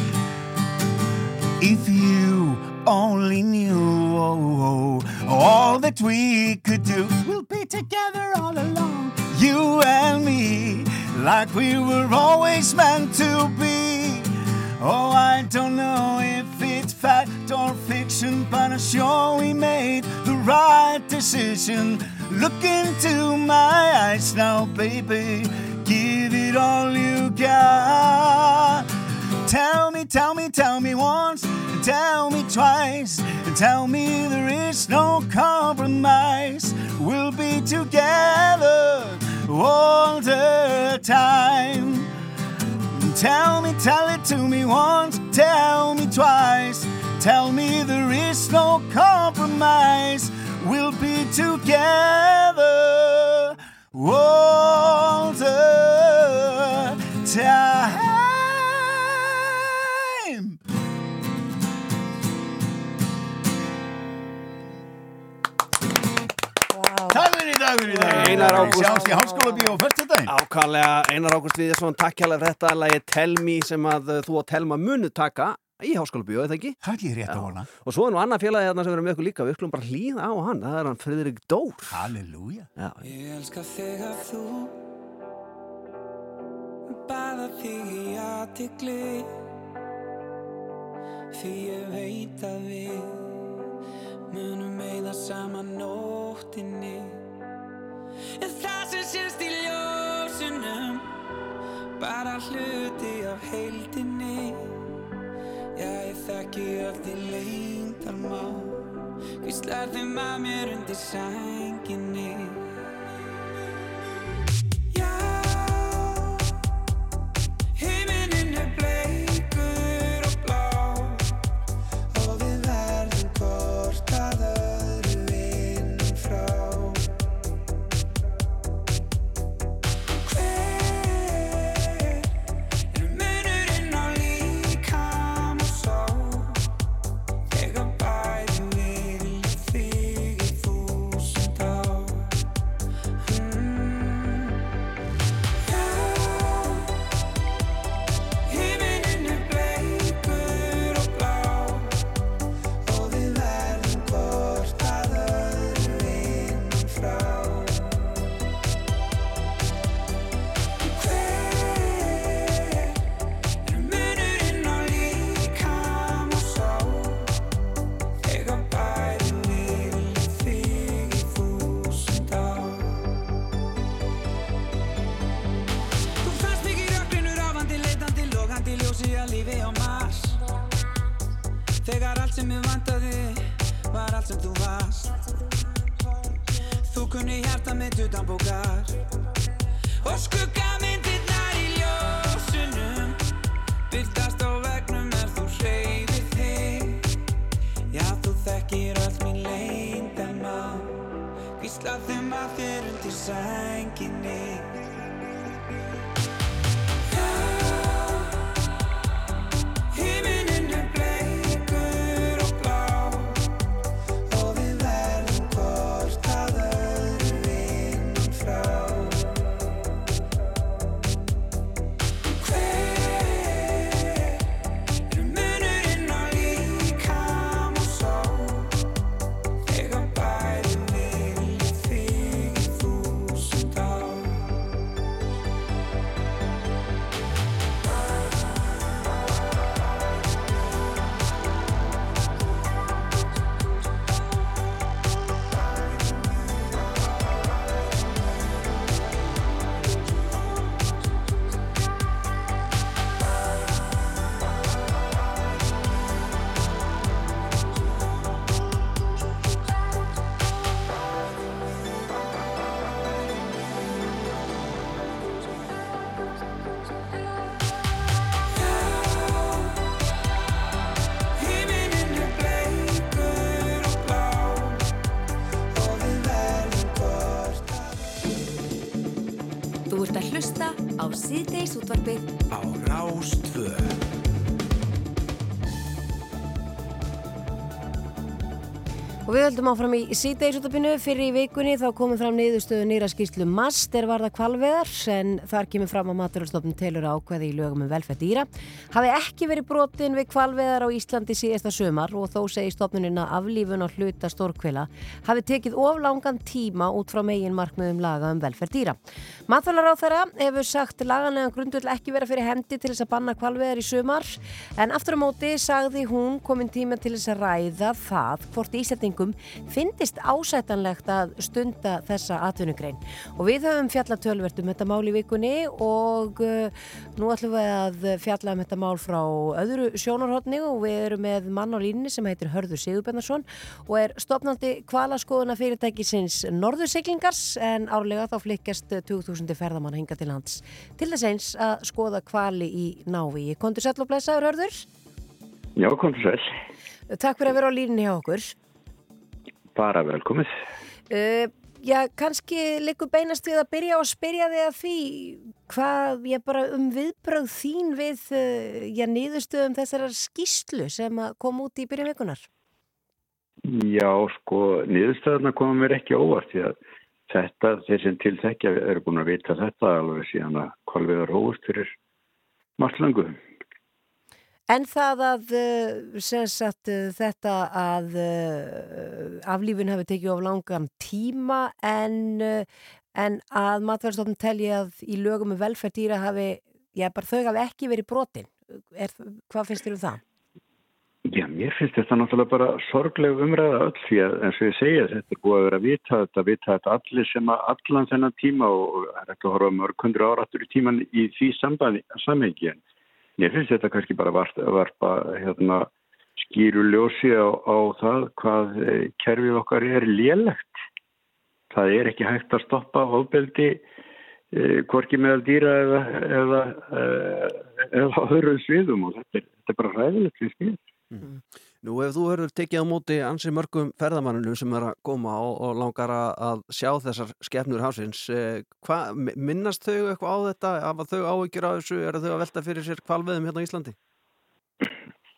If you only knew oh, oh, all that we could do, we'll be together all along. You and me, like we were always meant to be. Oh, I don't know if it's fact or fiction, but I'm sure we made the right decision. Look into my eyes now, baby. Give it all you got. Tell me, tell me, tell me once, tell me twice. Tell me there is no compromise. We'll be together all the time. Tell me, tell it to me once, tell me twice. Tell me there is no compromise. We'll be together all the time. Fyrir í dag, dag. Einar Ágúst. Sjáumst í Háskóla Bíó á föstudaginn. Ákallega Einar Ágúst Viðarsson, takk hjá þetta lagi Tell Me sem að uh, þú og Telma munu taka í Háskóla Bíó, eða ekki? Það er ekki rétt að vona. Og svo er nú annað félagi þarna sem verður með ykkur líka, við skulum bara hlýða á hann, það er hann Friðrik Dór. Halleluja. Já. Ég elska þig að þú Baða þig í aðtikli Því ég veit að við Munum meða saman nóttinni En það sem sést í ljósunum Bara hluti af heildinni. Já, ég þekki öll því lengdarmál Hvíslar þeim að mér undir sænginni síðdeis höldum áfram í síðdeisútapinu fyrir í vikunni þá komum fram niðurstöðu nýra skýrslu MAST er varða kvalveðar en þar kemur fram að maturastofnun telur ákveði í lögum um velferð dýra hafi ekki verið brotin við kvalveðar á Íslandi síðasta sömar og þó segir stofnunina aflífun á hluta stórkvila hafi tekið oflangan tíma út frá megin markmiðum laga um velferð dýra. Matvælar á þeirra hefur sagt laganlega grundull ekki vera fyrir hendi til þess að banna kvalveðar í sömar en aftur á móti sagði hún komin tíma til þess að ræða það hvort Íslandingum finnist ásætanlegt að stunda þessa atvinnugrein og við höfum fjallað tölvert um þetta mál í vikunni og uh, nú ætlum við að fjalla um þetta mál frá öðru sjónarhóttni og við erum með mann á línni sem heitir Hörður Sigurbennarsson og er stopnandi kvalaskoðuna fyrirtækisins Norðursiklingars en árlega þá flykkjast 2000 ferðamann hinga til lands til þess eins að skoða kvali í návi. Kondur blessaður Hörður? Já, komdu sæl. Takk fyrir að vera á línni hjá okkur. Bara velkomið. Uh, já, kannski likur beinast við að byrja að spyrja þig að því hvað, ég bara um viðbröð þín við, uh, já, niðurstöðum þessar skýslu sem kom út í byrjum vikunar. Já, sko, niðurstöðuna koma mér ekki óvart því að þetta, þeir sem til þekkja eru búin að vita þetta alveg síðan að kvalviðar hófust fyrir margt langu. En það að, sem sagt, uh, þetta að uh, aflífin hafi tekið of langan tíma en, en að matverðstofn telji að í lögum um velferð dýra hafi, já, bara þau hafi ekki verið brotin. Er, hvað finnst þér um það? Já, mér finnst þetta náttúrulega bara sorgleg umræða öll því að eins og ég segja þetta er búið að vera að vita þetta, vita þetta allir sem að allan þennan tíma og það er ekki að horfa mörg hundur áratur í tíman í því samhengi en mér finnst þetta kannski bara varpa, varpa hérna, skýru ljósi á, á það hvað eh, kerfið okkar er lélegt. Það er ekki hægt að stoppa ofbeldi eh, hvorki meðal dýra eða, eða, eða, eða á öðrum sviðum og þetta er, þetta er bara ræðilegt finnst mér. Nú ef þú hefur tekið á móti ansi mörgum ferðamannunum sem er að koma og, og langar að, að sjá þessar skefnur hásins, eh, hva, minnast þau eitthvað á þetta, af að þau áhyggjur á þessu, eru þau að velta fyrir sér kvalveðum hérna á Íslandi?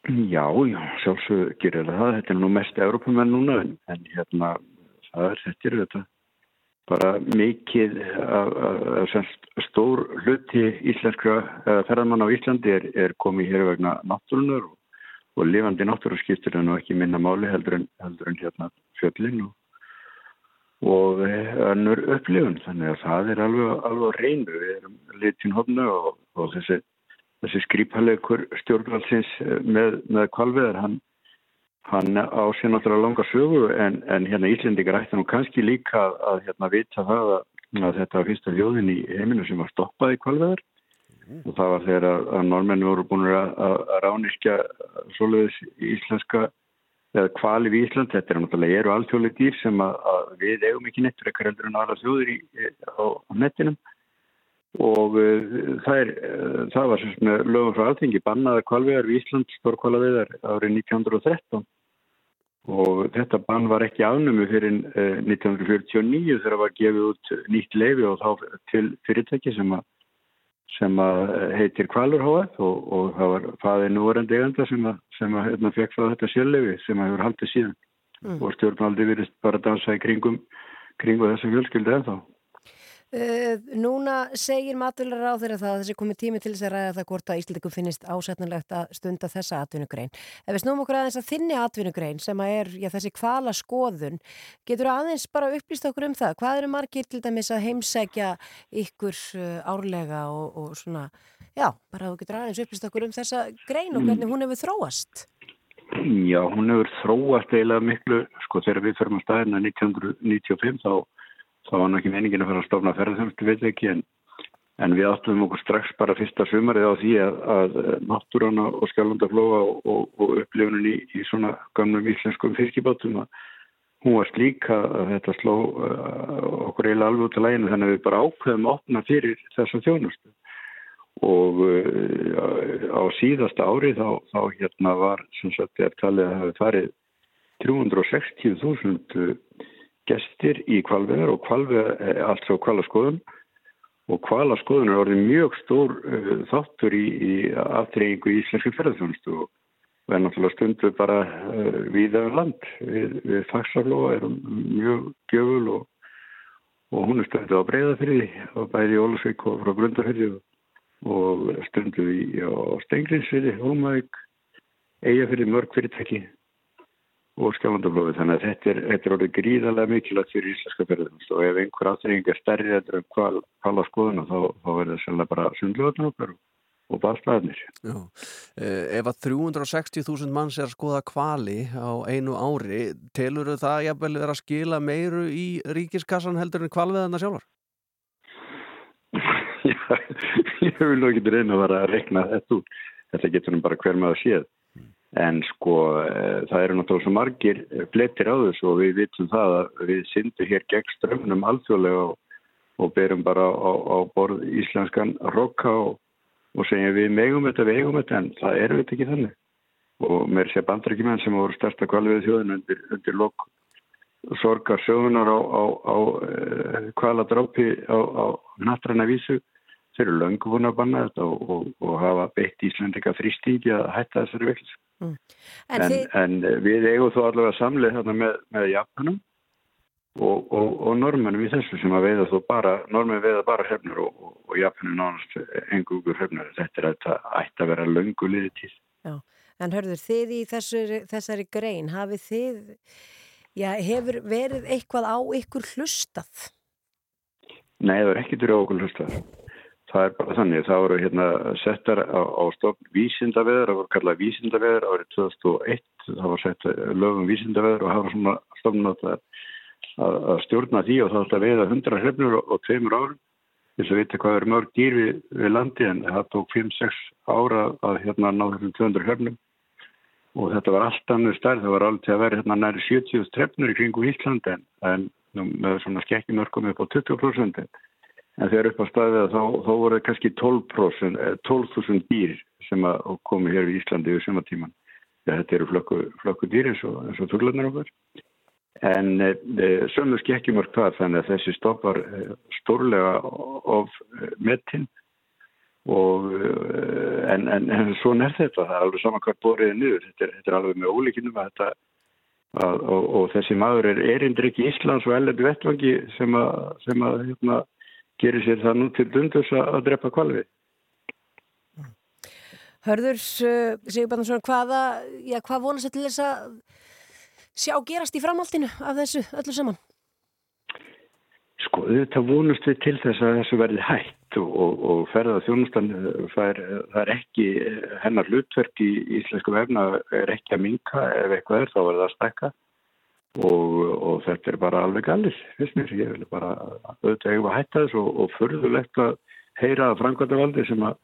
Já, já, sjálfsög gerir það, þetta er nú mest Európumenn núna en, hérna, það er þetta er þetta bara mikið af, af semst stór hluti íslenskra uh, ferðamann á Íslandi er, er komið hér vegna náttúrunar og, og lifandi náttúruskiptur en ekki minna máli heldur en, heldur en hérna fjöllin og, og önnur upplifun. Þannig að það er alveg, alveg reynu við erum litin hodna og, og þessi, þessi skrýpalegur stjórnvaldsins eh, með, með kvalveðar hann hann á sér náttúrulega langa sögu en, en hérna Íslendingar ætti nú kannski líka að, hérna vita það að, að þetta var fyrsta þjóðin í heiminu sem var stoppað í kvalveðar og það var þegar að, að normenni voru búin að, að rániskja svoleiðis íslenska eða kvali við Ísland, þetta er náttúrulega eru alþjóðlega dýr sem að við eigum ekki nettur ekkert heldur en aðra þjóður í, á, á nettinum. Og uh, það, er, uh, það var með lögum frá alþengi bannaða kvalvegar við Ísland stórkvalavegar árið 1913 og þetta bann var ekki afnumið fyrir uh, 1949 þegar var gefið út nýtt leifi og þá til fyrirtæki sem að sem að eh, heitir Kvalur HF og, og það var faðið núverandi eiganda sem að, sem að hérna, fekk það þetta sjálflefi sem að hefur haldið síðan Mm. og stjórnaldi virðist bara dansa í kringum kringum þessu fjölskyldu ennþá. Uh, núna segir matvilar á þeirra það að þessi komið tími til þess að ræða það hvort að Íslandikum finnist ásætnilegt að stunda þessa atvinnugrein. Ef við snúum okkur aðeins að þinni atvinnugrein sem að er já, þessi kvala skoðun, getur aðeins bara upplýst okkur um það? Hvað eru margir til dæmis að heimsækja ykkur uh, árlega og, og svona, já, bara þú getur aðeins upplýst okkur um þessa grein og hvernig hún hefur þróast? Já, hún hefur þróast eiginlega miklu, sko þegar við förum á staðina 1995 þá, þá var náttúrulega ekki meiningin að fara að stofna ferðarþjónustu veit ekki en, en við áttum okkur strax bara fyrsta sumarið á því að, að náttúrana og skjálfandaflóa og, og, og upplifunin í, í svona gamnum íslenskum fiskibátum að hún var slík að, þetta sló uh, okkur eiginlega alveg út af læginu þannig að við bara ákveðum að opna fyrir þessa þjónustu. Og uh, á síðasta ári þá, þá hérna var sem sagt er talið að það hefði farið 360.000 gestir í kvalveðar og kvalveðar, altså kvalaskoðun og kvalaskoðun er orðið mjög stór uh, þáttur í, í aftreyingu í íslenski ferðarþjónustu og og er náttúrulega stundu bara uh, viðaður land. Við, við fagsarlóa erum mjög gjöful og, og hún er stundu á breyðafyrði og bæði í Ólusvík og frá Grundafyrði og, stundu í, á Stengrinsfyrði, Holmavík, Eyjafyrði, mörg fyrirtæki og skjálandaflófi. Þannig að þetta er, þetta er orðið gríðarlega mikilvægt fyrir íslenska ferðarþjónustu og ef einhver aftreying er stærri en hvað kvala skoðuna þá, þá verður það sérlega bara sundljóðan okkar og. Já, eh, ef að 360.000 manns er að skoða kvali á einu ári, telur það jafnvel vera að skila meiru í ríkiskassan heldur en kvalveðana sjálfar? *laughs* Já, ég vil nú ekki reyna að vera að rekna þetta út. Þetta getur nú bara hver að séð. En sko, e, það eru náttúrulega svo margir flettir á þessu og við vitum það að við syndum hér gegn strömmnum alþjóðlega og, og berum bara á, á borð íslenskan rokka og og segja við megum þetta, við eigum þetta en það er þetta ekki þannig. Og mér sé bandrækjumenn sem voru stærsta kvalvið þjóðin undir, undir lok sorgar sögunar á, á, á uh, kvaladrápi á, nattræna vísu þeir eru löngu búin að banna þetta og, og, og hafa beitt Íslandika þrýstíki að hætta þessari veiklis Mm. en, En en, þið- við eigum þó allavega samlið þarna með, með Japanum og, og, og normennum í þessu sem að veiða þó bara, normenn veiða bara hrefnur og, og, og Japanin nánast engugur hrefnur. Þetta er að þetta ætti að vera löngu liði tíð. Já, en hörður, þið í þessari, þessari grein, hafið þið, já, hefur verið eitthvað á ykkur hlustað? Nei, það er ekki til okkur hlustað. Það er bara þannig, það voru hérna settar á, á stofn vísindaveður, það voru kallað vísindaveður árið 2001, það var sett lögum vísindaveður og það var svona stofn að, að, að stjórna því og það átti að veiða 100 hrefnur og, og tveimur árum. Þess að vita hvað er mörg dýr við, við landi en það tók 5-6 ára að hérna ná þessum 200 hrefnum og þetta var allt annað stærð, það var alveg til að vera hérna næri 70 trefnur í kringu Íslandi en, en með svona skekkjumörkum upp á 20% en þegar upp á staðið þá, þá voru það kannski 12%, eh, 12.000 dýr sem að komu hér í Íslandi við sama tíman. Þetta eru flökku, flökku dýr eins og, og tuglarnir okkar. En e, sömu skekkjumörk það þannig að þessi stoppar e, stórlega of e, metin og en, en, en svona er þetta, það er alveg saman hvað borðið er niður, þetta er, þetta er alveg með ólíkinum að þetta að, og, og þessi maður er erindur ekki Íslands og ellendi vettvangi sem að, sem að hérna, gerir sér það nú til dundus að, drepa kvalvi. Hörður, uh, Sigurbarnarsson, hvaða, já, hvað vonast þetta til þess að sjá gerast í framhaldinu af þessu öllu saman? Sko, þetta vonust við til þess að þessu verði hætt og, og, og ferða þjónustan það er, það er ekki hennar hlutverk í íslensku vefna er ekki að minka ef eitthvað er þá verður það að stekka Og, og þetta er bara alveg gallis fyrst mér, ég vil bara auðvitað eigum að hætta þess og, og förðulegt að heyra að framkvæmdavaldi sem að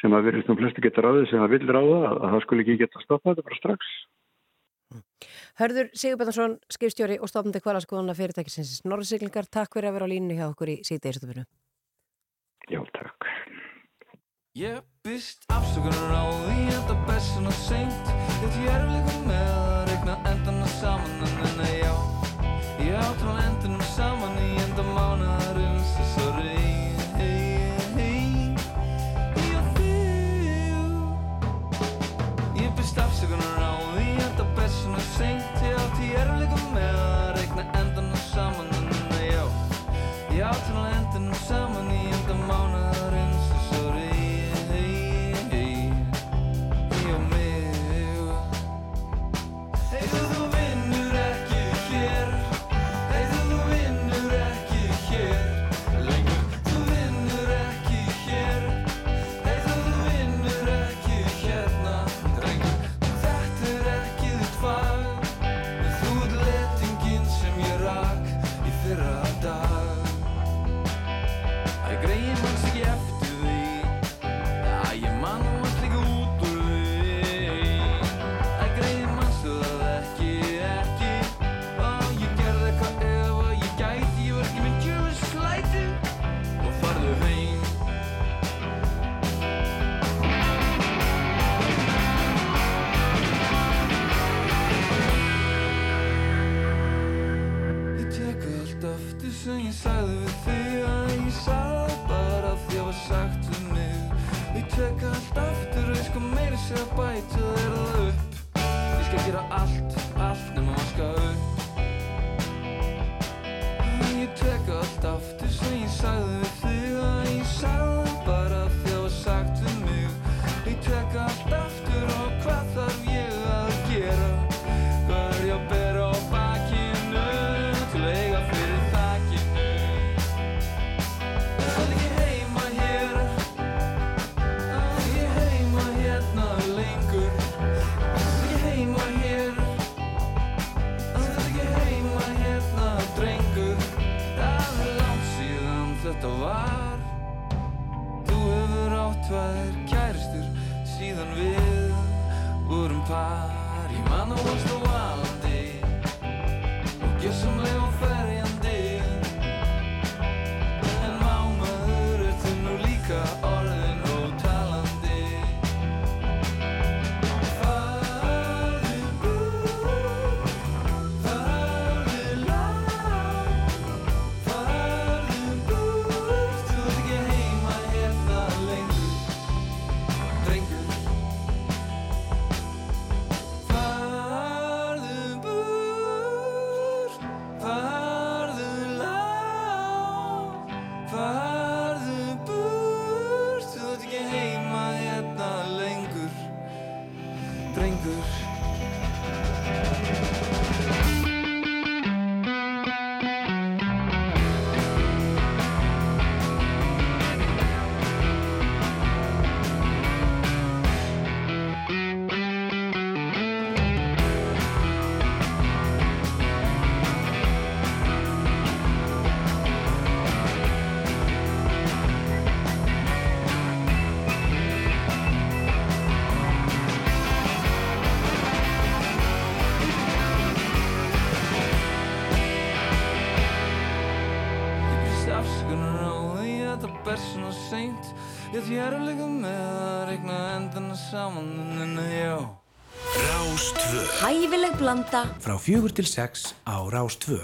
sem að virðist um flestu geta ráðið sem að vil ráða að það skulle ekki geta stoppað þetta bara strax. Hörður Sigur Betarsson, skipstjóri og stofnandi kvælaskoðuna fyrirtækisins Norðsiglingar, takk fyrir að vera á línu hjá okkur í síðan eðstofinu Já, takk. Ég byrst afsökunar á því að það best sem að seint. Þetta ég er líka með að regna endan að saman. Jouw talenten go. Sérleika með að regna endana saman en að já. Rástvö Hæfileg blanda. Frá fjögur til sex á Rástvö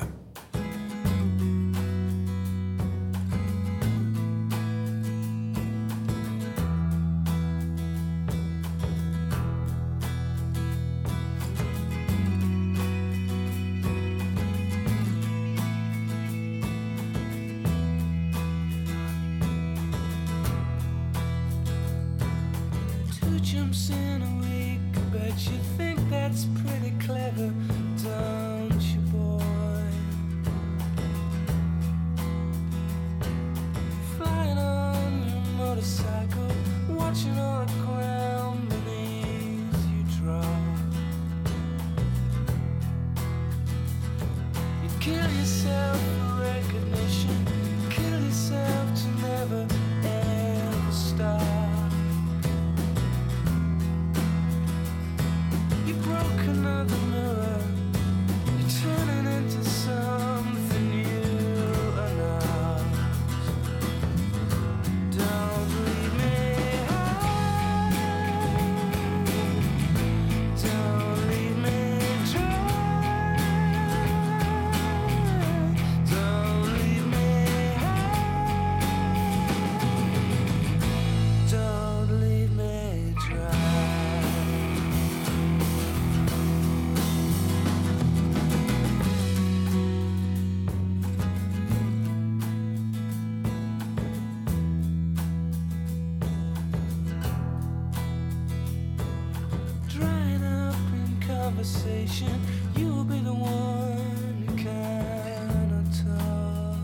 conversation. You'll be the one who cannot talk.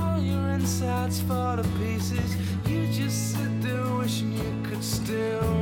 All your insides fall to pieces. You just sit there wishing you could still.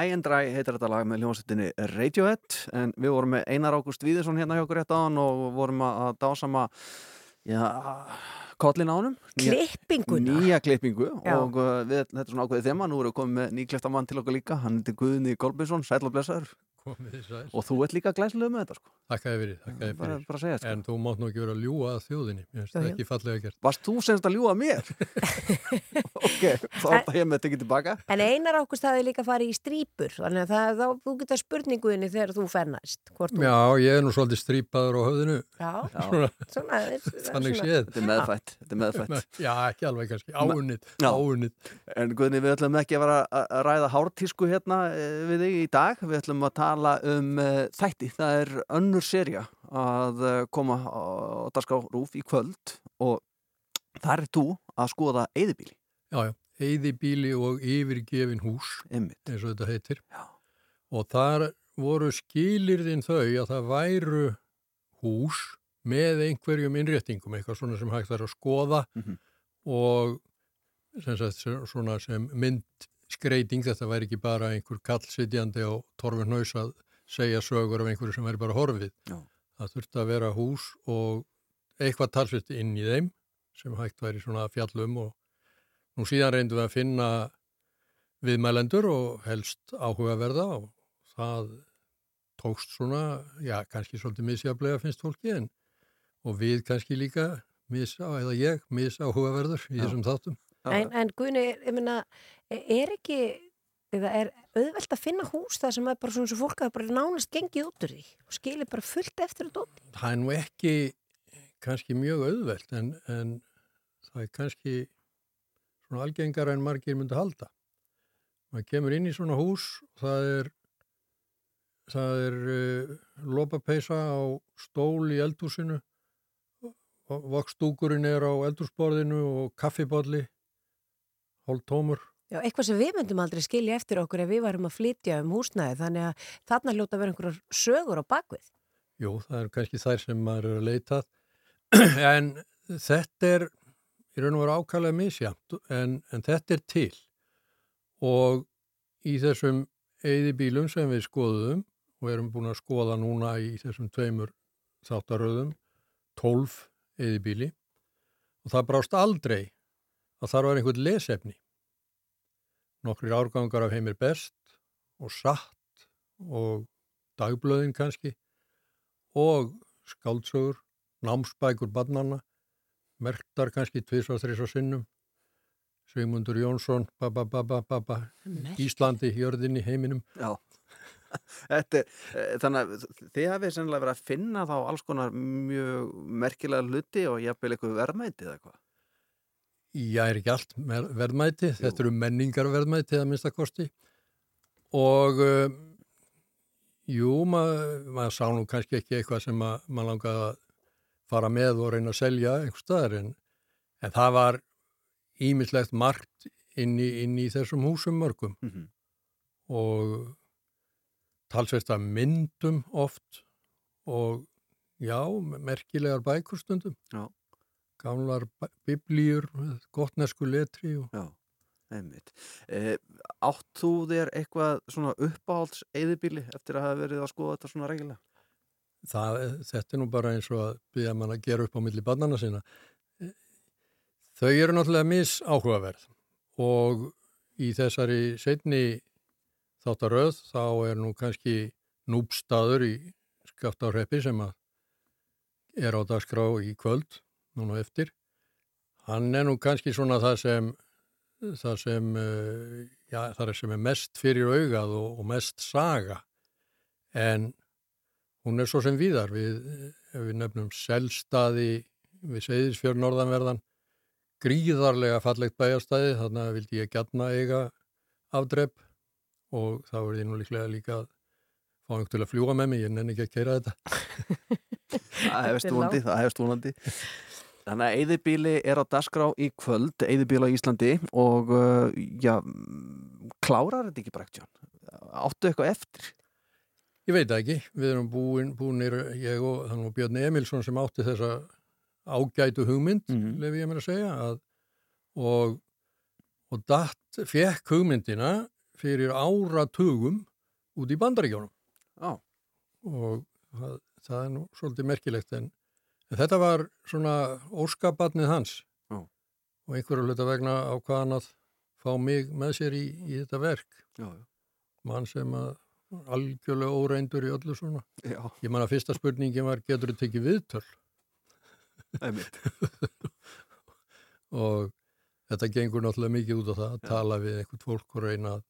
High and Dry heitir þetta lag með hljómsveitinni Radiohead en við vorum með Einar Ágúst Víðinsson hérna hjá okkur rétt áðan og vorum að dásama já, kollin ánum Klippinguna. Nýja klippingu Já. og uh, við, þetta er svona ákveðið þema nú erum við komið með nýklefta mann til okkur líka hann heitir Guðni Kolbinsson, sæl og blessaður. Og þú ert líka glæslega með þetta sko Þakkaði fyrir, þakkaði Bara- fyrir. bara segja, sko. En þú mátt nú ekki vera að ljúga að þjóðinni. Mér finnst það ekki fallega gert. Varst þú semst að ljúga mér? *laughs* ok, þá er þetta hér með tekið tilbaka En einar ákvist hafi líka farið í strípur þannig að það, þá, þú getur spurninguðinni þegar þú fernast hvort þú Já, ég er nú svolítið strípaður á höfðinu. Já, Svona, svona, *laughs* svona- þannig svona- séð. Þetta er meðfætt, þetta er meðfætt. Já, ekki alveg kannski. Áunnið, áunnið. En Guðni, við ætlum ekki að vera að að ræða hártísku hérna eh, við þig í dag. Við ætlum að tala um uh, þætti. Það er önnur serja að uh, koma á Darská Rúf í kvöld og þar er þú að skoða eyðibíli. Já, já. Eyðibíli og yfirgefin hús, Einmitt. eins og þetta heitir. Já. Og þar voru skilirðin þau að það væru hús með einhverjum innréttingum, eitthvað svona sem hægt er að skoða Mhm. og sem sagt, svona sem myndskreiting, þetta væri ekki bara einhver kall sitjandi á torfun haus að segja sögur af einhverju sem væri bara horfið. Já. Það þurfti að vera hús og eitthvað talsvist inn í þeim sem hægt væri svona fjallum og nú síðan reyndum við að finna viðmælendur og helst áhugaverða og það tókst svona, já, kannski svolítið misjaflega finnst fólki en og við kannski líka misa, eða ég, misáhugaverður í Já. þessum þáttum. En, en Guðni, ég meina, er ekki, eða er auðvelt að finna hús það sem er bara svona svo fólk að bara nánast gengið út úr því og skilir bara fullt eftir þetta út? Það er nú ekki kannski mjög auðvelt en, en það er kannski svona algengara en margir myndi halda. maður kemur inn í svona hús það er það er uh, lopapeysa á stól í eldhúsinu vokstúkurinn er á eldhúsborðinu og kaffibodli hálf tómur. Já, eitthvað sem við myndum aldrei skilja eftir okkur ef við varum að flytja um húsnæði þannig að þarna hljóta að vera einhverjar sögur á bakvið. Jú, það er kannski þær sem maður er að leita *clears throat* en þetta er í raun og veru ákvæmlega misjamt en, en þetta er til. Og í þessum eyðibílum sem við skoðum og erum búin að skoða núna í þessum tveimur þáttaröðum 12 eyðibíli og það brást aldrei að þar var einhvern lesefni nokkrir árgangar af heimir best og satt og dagblöðin kannski og skáldsögur, námsbækur barnanna, merktar kannski tvis og þris og sinnum Sigmundur Jónsson, baba, baba, baba, Merkt. Íslandi, jörðinni, heiminum. Já, *laughs* Þetta er, eh, þannig að þið hafið sennilega verið að finna þá alls konar mjög merkilega hluti og jafnvel eitthvað verðmæti eða eitthvað. Já, er ekki allt verðmæti, þetta eru menningarverðmæti að minnsta kosti og um, jú, maður mað sá nú kannski ekki eitthvað sem ma- maður langaði að fara með og reyna að selja einhver staðar en, en það var ímislegt margt inn í, inn í þessum húsum mörgum Mhm. og talsvert að myndum oft og já, merkilegar bækur stundum. Já. Gamlar biblíur, gottnesku letri og Já, einmitt. Eh, átt þú þér eitthvað svona uppáhalds eðibíli eftir að hafa verið að skoða þetta svona regilega? það, þetta er nú bara eins og að byrja mann að gera upp á milli barnana sína. Þau eru náttúrulega mis áhugaverð og í þessari setni þáttaröð þá er nú kannski núbstaður í skaftarreppi sem að er á dagskrá í kvöld, núna eftir. Hann er nú kannski svona það sem, það sem, eh, já, það er sem er mest fyrir augað og, og mest saga. En hún er svo sem víðar. Við, ef við nefnum selstaði við Seyðisfjörn norðanverðan, gríðarlega fallegt bæjarstæði, þannig að vildi ég gætna eiga afdrepp og þá er ég nú líklega líka að fá einhvern til að fljúa með mig, ég nenni ekki að keira þetta. Það hefst vonandi, það hefst vonandi. Þannig að eðibíli er á dagskrá í kvöld, eðibíli á Íslandi og uh, já, klárar þetta ekki brækt, Jón? Áttu eitthvað eftir? Ég veit ekki, við erum búin, búinir, ég og þannig og Björn Emilsson sem átti þessa ágætu hugmynd, mm -hmm. lefi ég mér að segja, að, og, og datt fekk hugmyndina fyrir áratugum út í bandaríkjónum. Já. Og það, það er nú svolítið merkilegt, en þetta var svona óskabarnið hans. Já. Og einhverju hluta vegna ákvaðan að fá mig með sér í, í þetta verk. Já, já. Mann sem að algjörlega óreindur í öllu svona. Já. Ég man að fyrsta spurningin var, getur þú tekið viðtöl? Einmitt. *laughs* og þetta gengur náttúrulega mikið út á það að tala við einhvern fólk og reyna að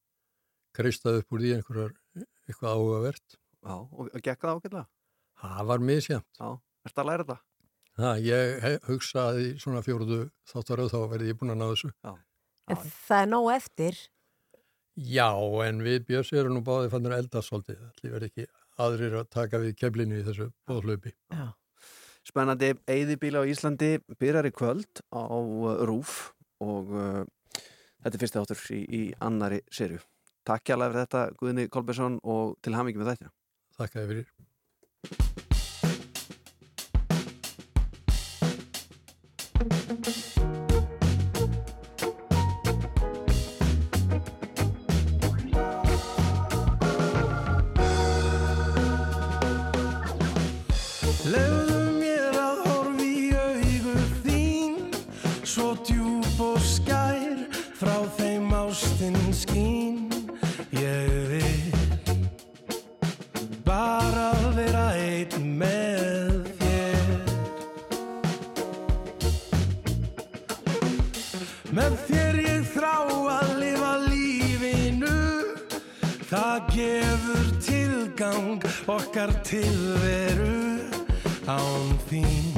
kreista upp úr því einhverjar eitthvað áhugavert. Já, og, gekk það ágætlega? Það var misjæmt. Já, ertu að læra þetta? Það, ég hugsaði í svona fjóruðu þáttaröð þá verði ég búin að ná þessu. Já. En það er nóg eftir. Já, en við Björns erum nú báðið fannir eldasóltið. Það verði ekki aðrir að taka við keflinu í þessu bóðhlaupi. Já. Spennandi, Eyðibíli á Íslandi byrjar í kvöld á uh, RÚF og uh, þetta er fyrsti áttur í, í annari serju. Takk hjá fyrir þetta Guðni Kolbjörnsson og til hamingi með þetta. Þakka þér fyrir. Okkar tilveru án þín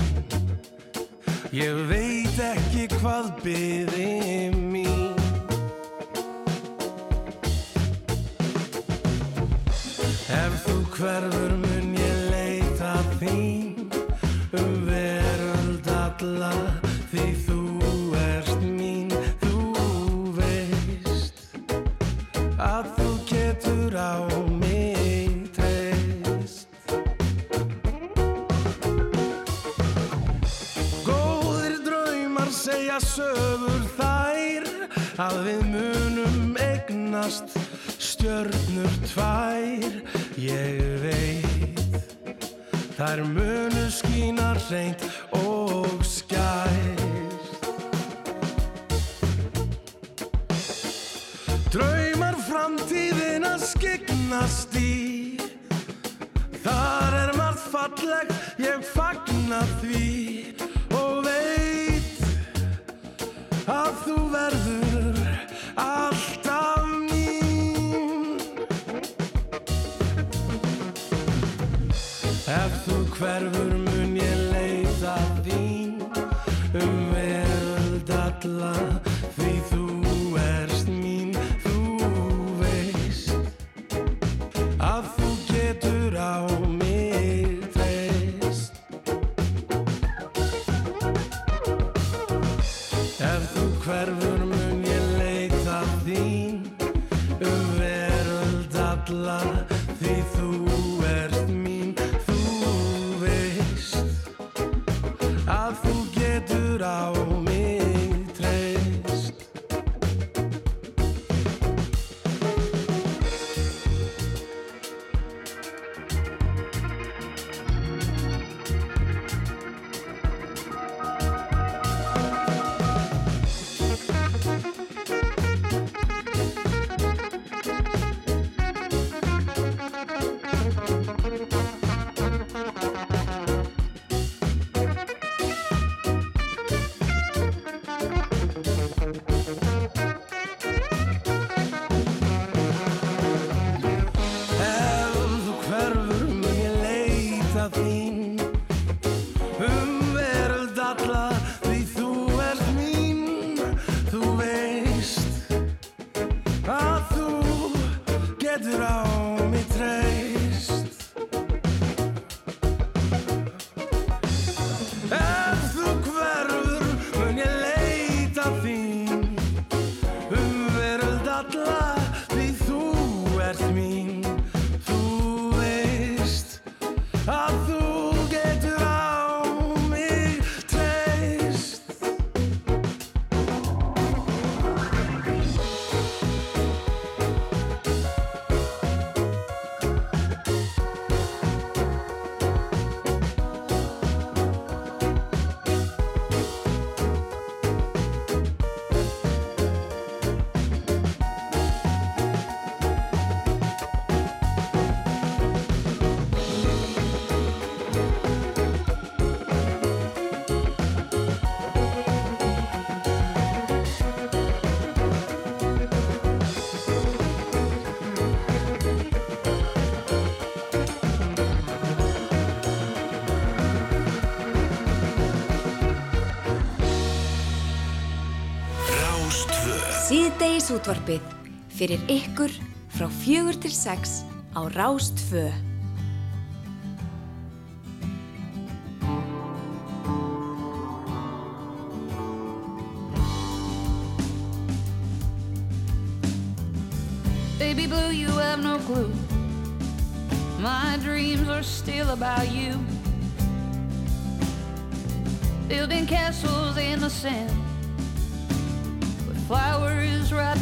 Síðdeis útvarpið fyrir ykkur frá fjögur til sex á Rástvö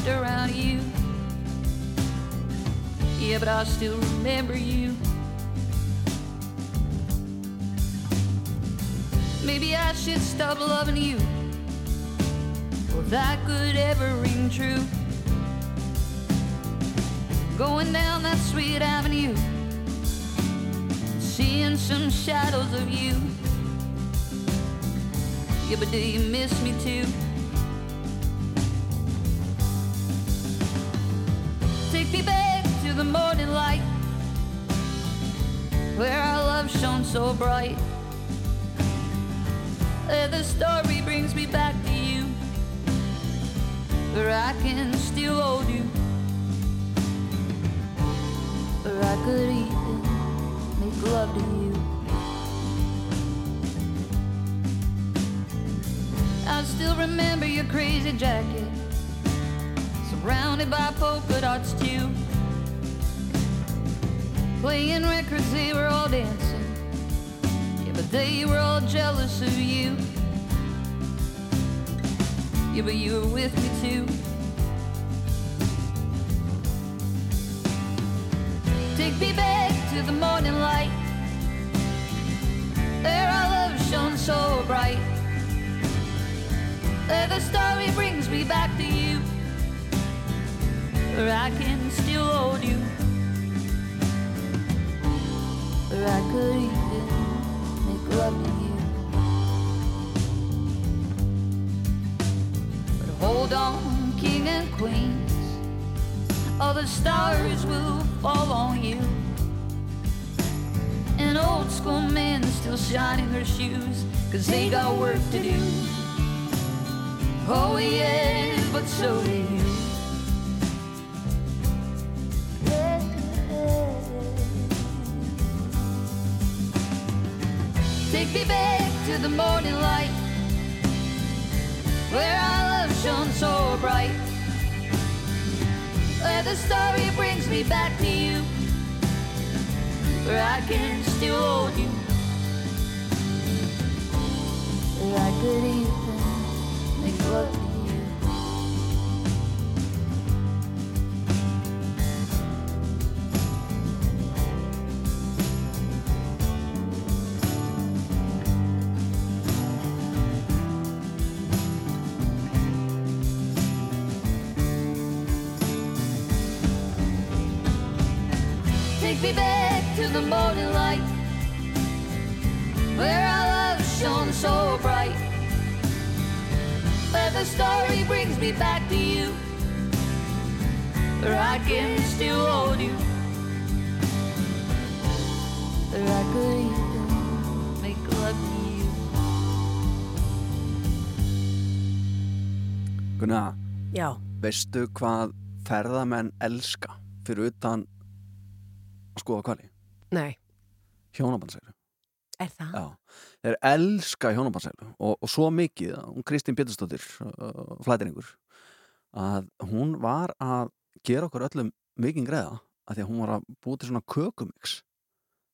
wrapped around you. Yeah, but I still remember you. Maybe I should stop loving you. If that could ever ring true. Going down that sweet avenue, seeing some shadows of you. Yeah, but do you miss me too? So bright. The story brings me back to you, where I can still hold you. Where I could even make love to you. I still remember your crazy jacket, surrounded by polka dots too. Playing records, they were all dancing, but they were all jealous of you. Yeah, but you were with me too. Take me back to the morning light. There our love shone so bright. There the story brings me back to you. Where I can still hold you. Or I could to you. But hold on, king and queens. All the stars will fall on you. And old school men still shining their shoes, cause they got work to do. Oh, yes, but so do you. Me back to the morning light Where our love shone so bright. Where the story brings me back to you Where I can still hold you. Where I could veistu hvað ferðamenn elska fyrir utan að skoða kvali? Nei, Hjónabandsælu. er það? Já, þeir elska hjónabandsælu og, og svo mikið, að hún Kristín Pétursdóttir, uh, flætiringur, að hún var að gera okkur öllum mikið greiða að því að hún var að búið til svona kökumix.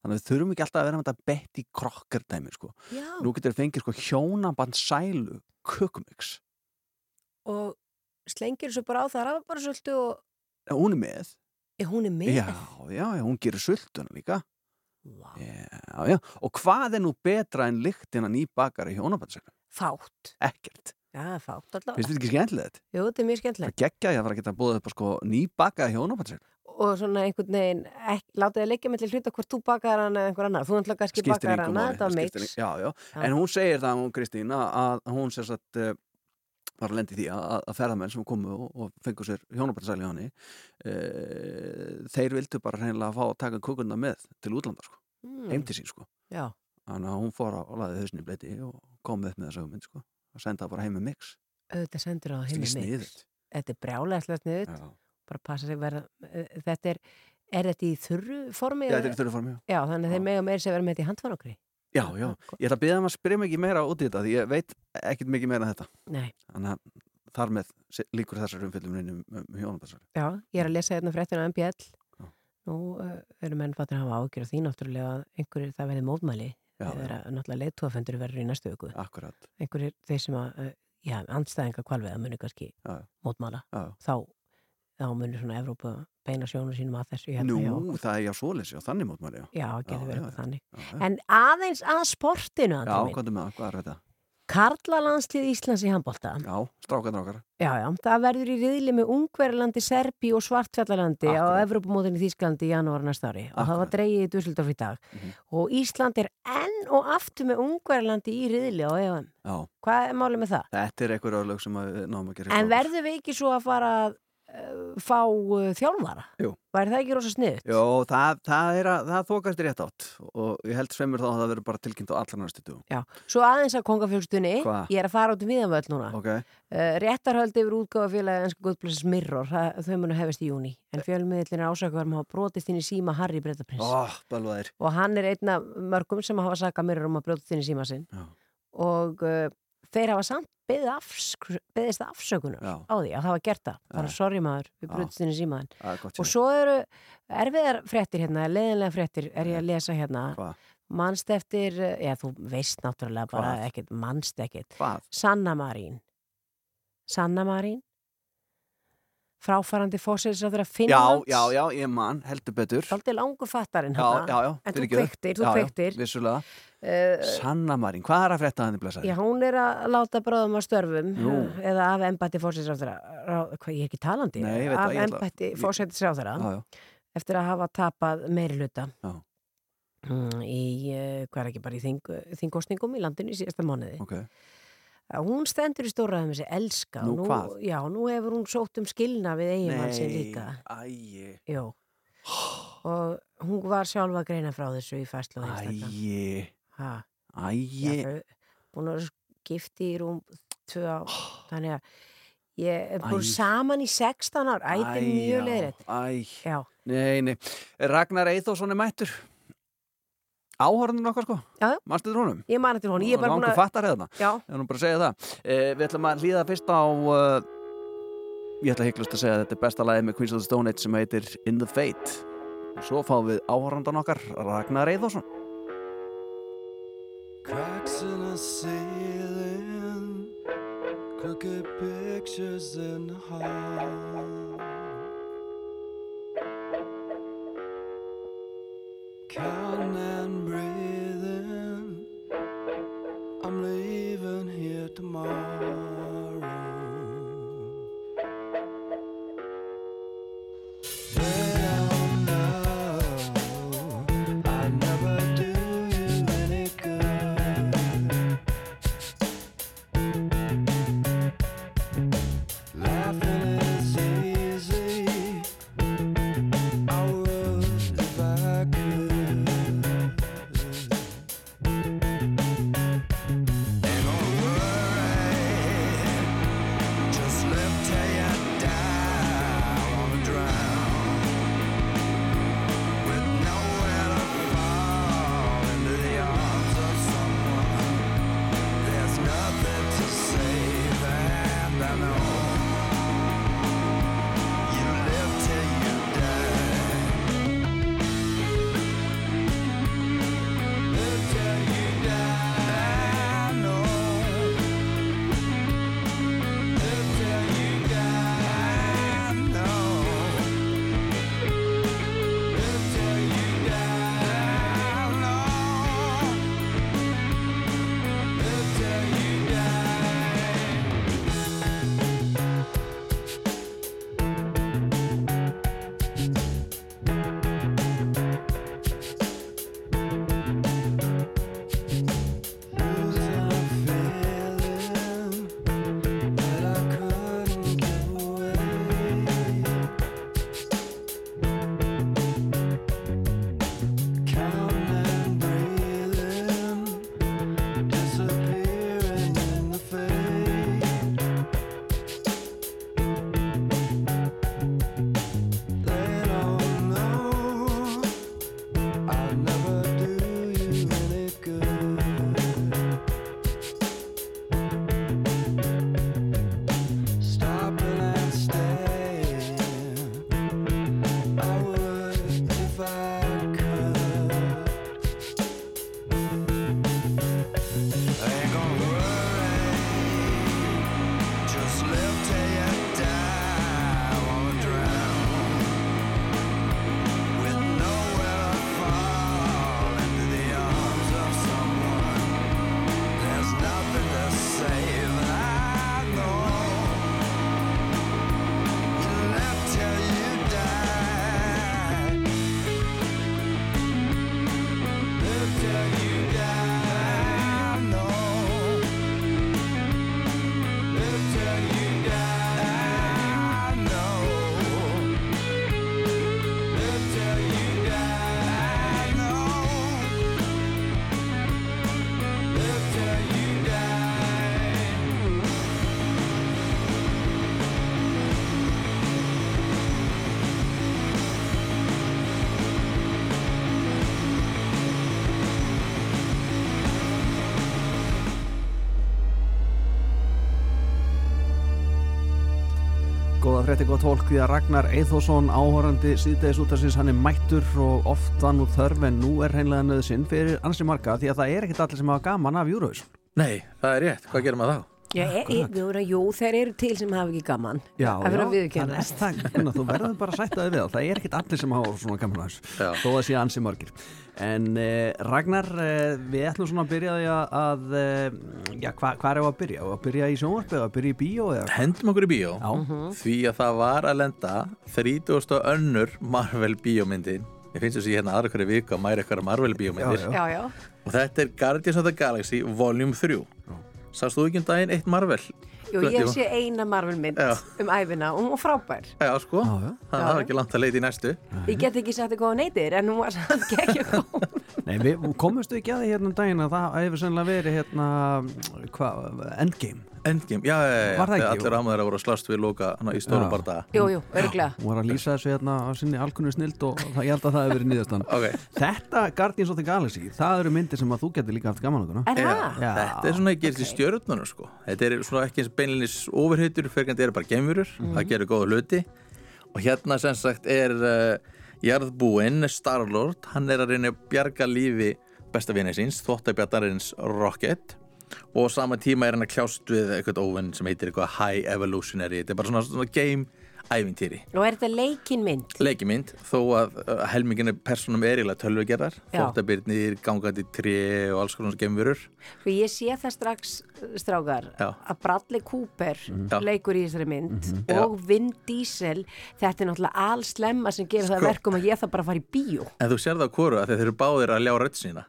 Þannig að við þurfum ekki alltaf að vera með þetta Betty Crocker dæmi, sko. Já. Nú getur fengið sko hjónabandsælu kökumix. Og slengir þessu bara á það rafbarasöldu og Já, hún er með. er hún er með? Já, já, já, hún gerir sultuna líka. Wow. Já, já, og hvað er nú betra en lyktina nýbakari hjónabandsælu? Fátt. Ekkert. Já, fátt allavega. Finnst þetta ekki skemmtilegt? Jú, þetta er mjög Það skemmtilegt. geggja ég að fara að geta búið upp á sko nýbakaði hjónabandsælu. Og svona einhvern veginn, láta þið leggja með til hluta hvort þú bakar hana eða einhver annar. Þú ætla kannski bakar hana, þetta var það Já. en hún segir það, hún Kristín, að að hún sér satt uh, var að lendi því að, að ferðamenn sem komu og, og fengu sér hjónabandsæli á henni uh, þeir vildu bara reynilega að fá að taka kukunna með til útlanda, sko, Mm. heim til sín, sko. Já. Þannig að hún fór á og laði hausni bleiti og kom upp með þessa hugmynd, sko, og senda bara heim með mix. Auðvitað sendur á heimi ekki mix. Þetta er brjálæslega sniðut. Bara passa sig verða, eh, þetta er, er þetta í þurru formi? Já, þetta er í þurru formi, já. Þannig að þeir mega meira sér vera með þetta í handfanokri. Já, já, ég ætla að byrja um að spyrja ekki meira út í þetta því ég veit ekkert mikið meira en þetta. Nei. Þannig að þar með líkur þessar umfyllum um, um hjónabandsæli. Já, ég er að lesa hérna fréttina á MPL. Nú uh, eru menn fattir að hafa ágjör og því náttúrulega að einhverjir það verði mótmæli. Já, Það er að náttúrulega leiðtúafendur verður í næstu viku. Akkurat. Einhverjir þeir sem að, uh, já, andstæðinga kvalveða muni kannski já. mótmæla. Já. Þá, þá muni svona Evrópa beina sjónu sínum að þessu. held Nú, okkur. það er já svoleiðis, já, þannig mótmáli, já. Já, Já, verið já, þannig. já, já. En aðeins að sportinu, Já, hvað er þetta? Karlalandslið Íslands í handbólta. Já, strákar, strákar. Já, já, það verður í riðli með Ungverjalandi, Serbi og Svartfjallalandi á Evrópumóðinni í Þýsklandi í janúar næsta ári og það var dreigið í Dusseldorf í dag Mhm. og Ísland er enn og aftur með Ungverjalandi í riðli á EFM. Já, Hvað er málið með það? þetta er einhver örlög sem að að gera. En verðum við ekki svo að fara að fá uh, þjálfara? Væri það ekki rosa snið? Jó, það, það er að, það þókast í rétt átt og ég held sveimur þá að það verður bara tilkynnt á allar næstu dugum. Já, svo aðeins að kongafjölstunni, Hvað? ég er að fara út um viðanvöld núna. Ok, Uh, réttarhöld yfir útgáfafélagi ennsku guðblessins Mirror, það, þau munu hefist í júni en fjölmiðlinn er ásakaður um að hafa brotist inn í síma Harry Brettaprins balvaðir. og hann er einn af mörgum sem hafa sakað Mirror um að brotist inn í síma sinn Já. og uh, þeir hafa samt beðið beðist afsökunar Já. á því að það hafa gert það, bara sorry maður við í símaðin og svo eru erfiðar fréttir hérna, leðinlega fréttir er ég að lesa hérna. Hvað? mannst eftir, já þú veist náttúrulega bara Hvað? ekkert, mannst ekkert? Sanna Marín. Sanna Marín fráfarandi fórsæðis á þeirra Já, Finnlands já, já, ég man, heldur betur. Daldi langu fattarinn Já, já, já. en þú kveiktir, þú Já, já, kveiktir Vissulega. uh, Sanna Marín, hvað er að frétta hann í blessaði? já, hún er að láta bráðum á störfum eh, eða af embætti fórsæðis á þeirra hvað, ég er ekki talandi Nei, ég af það, ég embætti ég- fórsæðis á þeirra Já, já. eftir að hafa tapað meiri hluta Já. mm, í, uh, hvað er ekki bara í þing, þingkostningum í landinu í síðasta mánuði. Ok. Hún stendur í stóraðum þessi elska. Nú, hvað? Já, nú hefur hún sótt um skilna við eiginmann sin líka. Og hún var sjálfa að greina frá þessu í fæslu þau búin að vera gifti í rúm tvö á, þannig að ég er búin saman í 16 ár, ætti Æ, mjög Já. nei, nei. Ragnar Eithósson er mættur. Áhörðunum okkar sko. Já. Manstu þér honum? Ég man eftir honum, ég er bara búin Langur að... fattar hérna. Já. Ég er nú bara að segja það. Eh, við ætlum að hlýða fyrst á, uh, ég ætla hygglust að segja að þetta er besta lagið með Queens of the Stone Age sem heitir In the Fate. Og svo fáum við áhörðundan okkar, Ragnar Eithósson. Cracks in a ceiling, crooked pictures in the hall. Counting tomorrow. Frétti gott fólk því að Ragnar Eithósson áhorandi síðdegis útarsins hann er mættur og oft var nú þörf en nú er hreinlega nöðsinn fyrir ansi marga því að það er ekkit allir sem hafa gaman af Eurovision. Nei, það er rétt. Hvað gerum maður þá? Já, e, e, jú, jú, þeir eru til sem hafa ekki gaman. Já, að vera það er það, en þú verður bara að sætta þig við það, það er ekkit allir sem hafa svona gaman þessu, þó að sé ansi margir. En eh, Ragnar, eh, við ætlum svona að byrja því að, að eh, já, hva, hvað er að byrja? Á Að byrja í sjónvarpi eða að byrja í bíó? Eða? Hendum okkur í bíó Já. Því að það var að lenda 30. önnur Marvel bíómyndin Ég finnst þess að ég hérna aðra hverju viku að mæra eitthvað Marvel bíómyndir Já, já. og þetta er Guardians of the Galaxy Volume 3 Sást þú ekki um daginn eitt Marvel? Jú, ég sé eina Marvel mynd Já. um æfina og hún var frábær. Já, sko, það var ekki langt að leita í næstu Ég get ekki sagt eitthvað á neytir en hún var samt ekki góð. Nei, við komumstu ekki að því hérna um daginn að það hefur sennilega verið hérna hvað, Endgame Endgame, já, já, já, Var það ekki? allir ámaður að voru að slast við loka hana, í stórum Já. bardaga Jú, jú, örglega. Hún var að lýsa þessu hérna á sinni alkunni snild og það, ég held að það hefur verið nýðastan *laughs* okay. Þetta Guardians of the Galaxy, það eru myndir sem að þú getur líka haft gaman okkur Er það? Já. Þetta er svona að gerist í stjörnunum sko. Þetta er svona ekki eins beinlinis ofurheitur fyrir þetta eru bara gemurur, Mhm. það gerur góða hluti og hérna sem sagt er uh, jarðbúinn Starlord, hann er að reyna að bjarga lífi besta vinni síns, þvottabjartarins Rocket og á sama tíma er hann að kljást við eitthvað óvinn sem heitir eitthvað High Evolutionary, þetta er bara svona, svona game ævintýri Og er þetta leikin mynd? leikimynd þó að uh, helminginu personum er eiginlega tölvugerðar Já. þvottabirnir, gangandi tré og alls konar gemurur Sko ég sé það strax, strákar, Já. að Bradley Cooper Já. leikur í þessari mynd Mhm. og Vin Diesel, þetta er náttúrulega allslemma sem gerir það Sko. verkum að ég þarf bara að fara í bíó. En þú sér það á kóru að þeir eru báðir að ljá rödd sína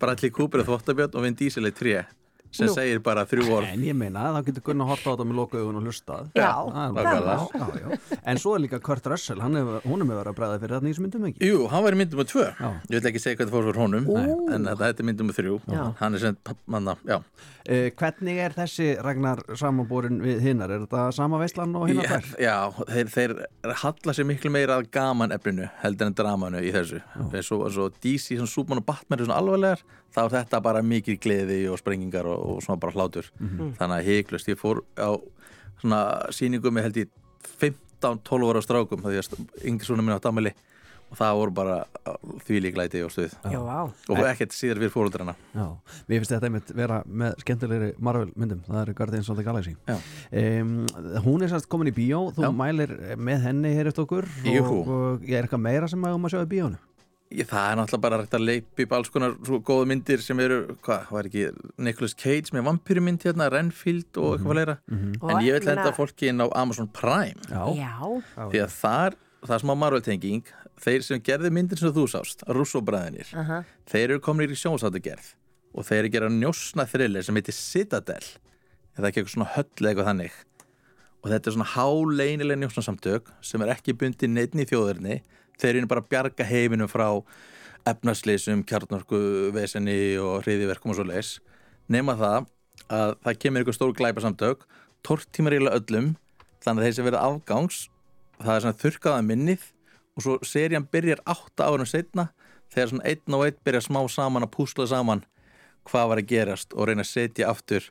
Bradley Cooper er þvottabjörn og Vin Diesel er tré sem Nú. segir bara þrjú orð En ég meina, þá getur Gunnar horta á þetta með loka augun og hlustað Já, er já, já, já. En svo er líka Kurt Russell, hann hefur, hún hefur verið að bregða fyrir þetta nýjum myndum ekki Jú, hann var í myndum með tvö Ég vil ekki segja hvað það fór fyrir honum Ú. En þetta er myndum með þrjú. Hann er sem manna, já uh, Hvernig er þessi Ragnar samanborin við hinnar? Er þetta sama veistlan og hinnar þær? já þeir, þeir halla sér miklu meira að gaman efninu heldur en dramanu í þessu Svo, svo DC, svona Superman og Batman er svona alvarlegar þá er þetta bara mikið gleði og sprengingar og, og svona bara hlátur. Mhm. þannig að heiklust, ég fór á svona sýningu með held ég 15-12 ára strákum því að yngri svona minn átt ameli og það voru bara því líklæti og stuð. Já, og ekkert síðar fyrir fóröldrana Já, mér finnst þetta einmitt vera með skemmtilegri Marvel myndum, það eru Guardians of the Galaxy. Um, Hún er sérst komin í bíó, þú Já. mælir með henni hér eftir okkur Jú. og, og ég er eitthvað meira sem að um að sjá í bíónu Ég, það er náttúrulega bara hægt að leipa upp alls konar svo góða myndir sem eru, hvað, var ekki Nicolas Cage með vampýrumynd hérna, Renfield og eitthvað Mhm. en Og ég vil henda fólki inn á Amazon Prime. Já. því að þar, það er smá Marvel-tenging. Þeir sem gerði myndir sem þú sást Russo-bræðinir, Aha. þeir eru komin í sjónsáttugerð og þeir eru að gera njósna thriller sem heitir Citadel. Eða ekki eitthvað svona höll eða eitthvað þannig? Og þetta er svona háleinileg njósnasamtök sem er ekki bundin neitt í þjóðurni þeir eru bara að bjarga heiminum frá efnarsleysum, kjarnorku vesenni og hriðiverkum og svo leis nema það að það kemur ykkur stór glæpa samtök tortímar íla öllum þannig að þeir sem verða afgangs það er svona þurrkaða minnið og svo serían byrjar átta árum setna þegar svona einn og einn byrja smá saman að púsla saman hvað var að gerast og reyna að setja aftur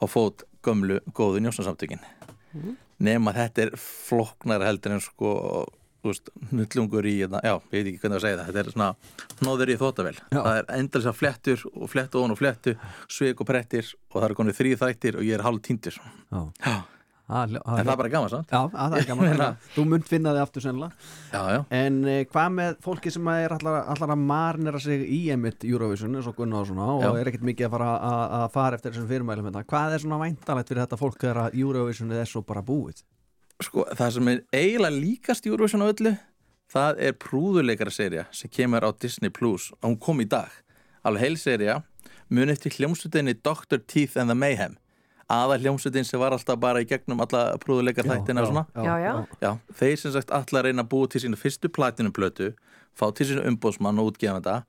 á fót gömlu góðu njósnarsamtökin nema þetta er floknar heldur en sko nullungur í, hérna, já, ég veit ekki hvernig að segja það þetta er svona hnóður í þóttavel það er endalisa flettur og flettu og flettu sveik og prettir og það er konið þrý þættir og ég er hálf týndur Já. Já. En En það er bara gaman, sant? Já, að *laughs* það er gaman Þú munt finna þig aftur sennilega Já, En uh, hvað með fólki sem er allar, allar að marnera sig í emitt Eurovision og og svona og er ekkert mikið að fara að, að fara eftir þessum fyrirmælum hérna. Hvað er svona væntalegt fyrir þetta fólk þegar að Eurovision er svo bara búið? Sko, það sem er eiginlega líkast Eurovision á öllu, það er prúðuleikara serja sem kemur á Disney Plus og hún kom í dag. Alveg heil serja, mun eftir hljómsutinni Dr. Teeth and the Mayhem. Aða hljómsutin sem var alltaf bara í gegnum alla prúðuleikar þættina og svona. Já, já. Já, þeir sem sagt allar reyna að búa til sína fyrstu platinum plötu, fá til sína umbóðsmann og útgefanda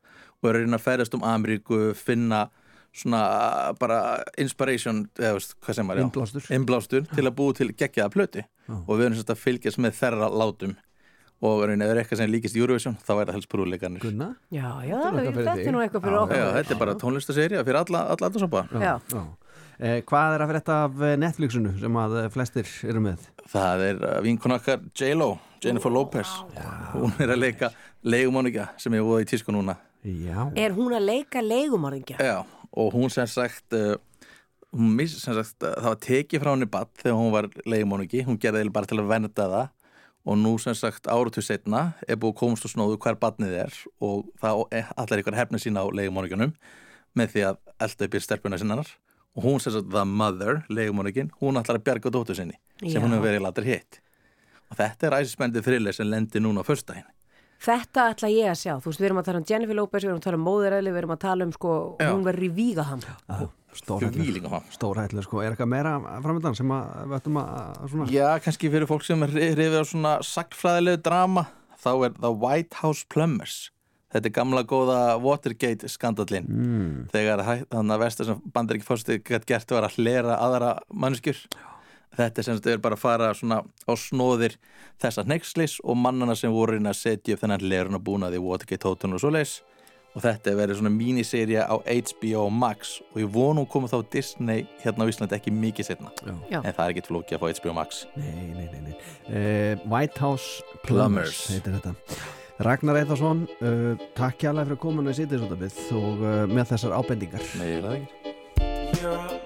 og reyna að ferðast um Ameríku, finna svona bara inspiration, eða veist, hvað sem var, já. Innblástur til að búa til geggjaða plötu og við erum sérst að fylgjast með þeirra látum og ef er eitthvað sem líkist Eurovision, þá er það helst prúðleikarnir. Gunna? Já, já, Þetta er þetta er nú eitthvað fyrir Já, okkur. Já, þetta er bara tónlistaserja fyrir alla, alla aldursopa. Já. já. Eh, hvað er að fyrir þetta af eh, Netflixinu sem að eh, flestir eru með? Það er uh, vinkun okkar J-Lo, Jennifer Lopez. Hún er að leika leigumánika sem er voða í tísku núna. Já. Er hún að leika leigumorðingja? Já, og hún sem sagt, uh, hún miss, sem sagt það var tekið frá henni badd þegar hún var leigumánuki, hún gerði bara til að vernda það. Og nú sem sagt áratu setna er búið að komast og snóðu hver badnið er. Og það er allar ykkur hefna sína á leigumánukunum með því að elda upp í stelpuna sinnar. Og hún sem sagt the mother, leigumánukin, hún ætlar að bjarga dóttur sinni sem Já. hún hefur verið latur hitt. Og þetta er æsispendið fyrirlega sem lendir núna á föstudaginn Þetta ætla ég að sjá, þú veist, við erum að tala um Jennifer Lopez, við erum að tala um móðuræli, við erum að tala um sko, Já. hún verður í vígaham Stórhættileg Stórhættileg sko, er eitthvað meira framöndan sem að við ættum að svona Já, kannski fyrir fólk sem er rifið á svona sagnfræðilegu drama þá er The White House Plumbers. Þetta er gamla góða Watergate skandallin mm. þegar þannig að vestar sem bandar ekki fórstu gætt gert var að hlera aðra mannskjur Þetta er sem þetta er bara að fara svona á snóðir þessa hneikslis og mannana sem voru inn að setja upp þennan leruna búnaði Watergate hótun og svoleiðis. Og þetta er verið svona míniserja á HBO Max og ég vonum komið þá Disney hérna á Íslandi ekki mikið setna Já. en það er ekkert flókið að fá HBO Max. Nei, nei, nei, nei. Uh, White House Plumbers, Plumbers. heitir þetta. Ragnar Eithvarsson, uh, takk hjálpa fyrir komuna í sýtisútabið og uh, með þessar ábendingar. Nei, það ekki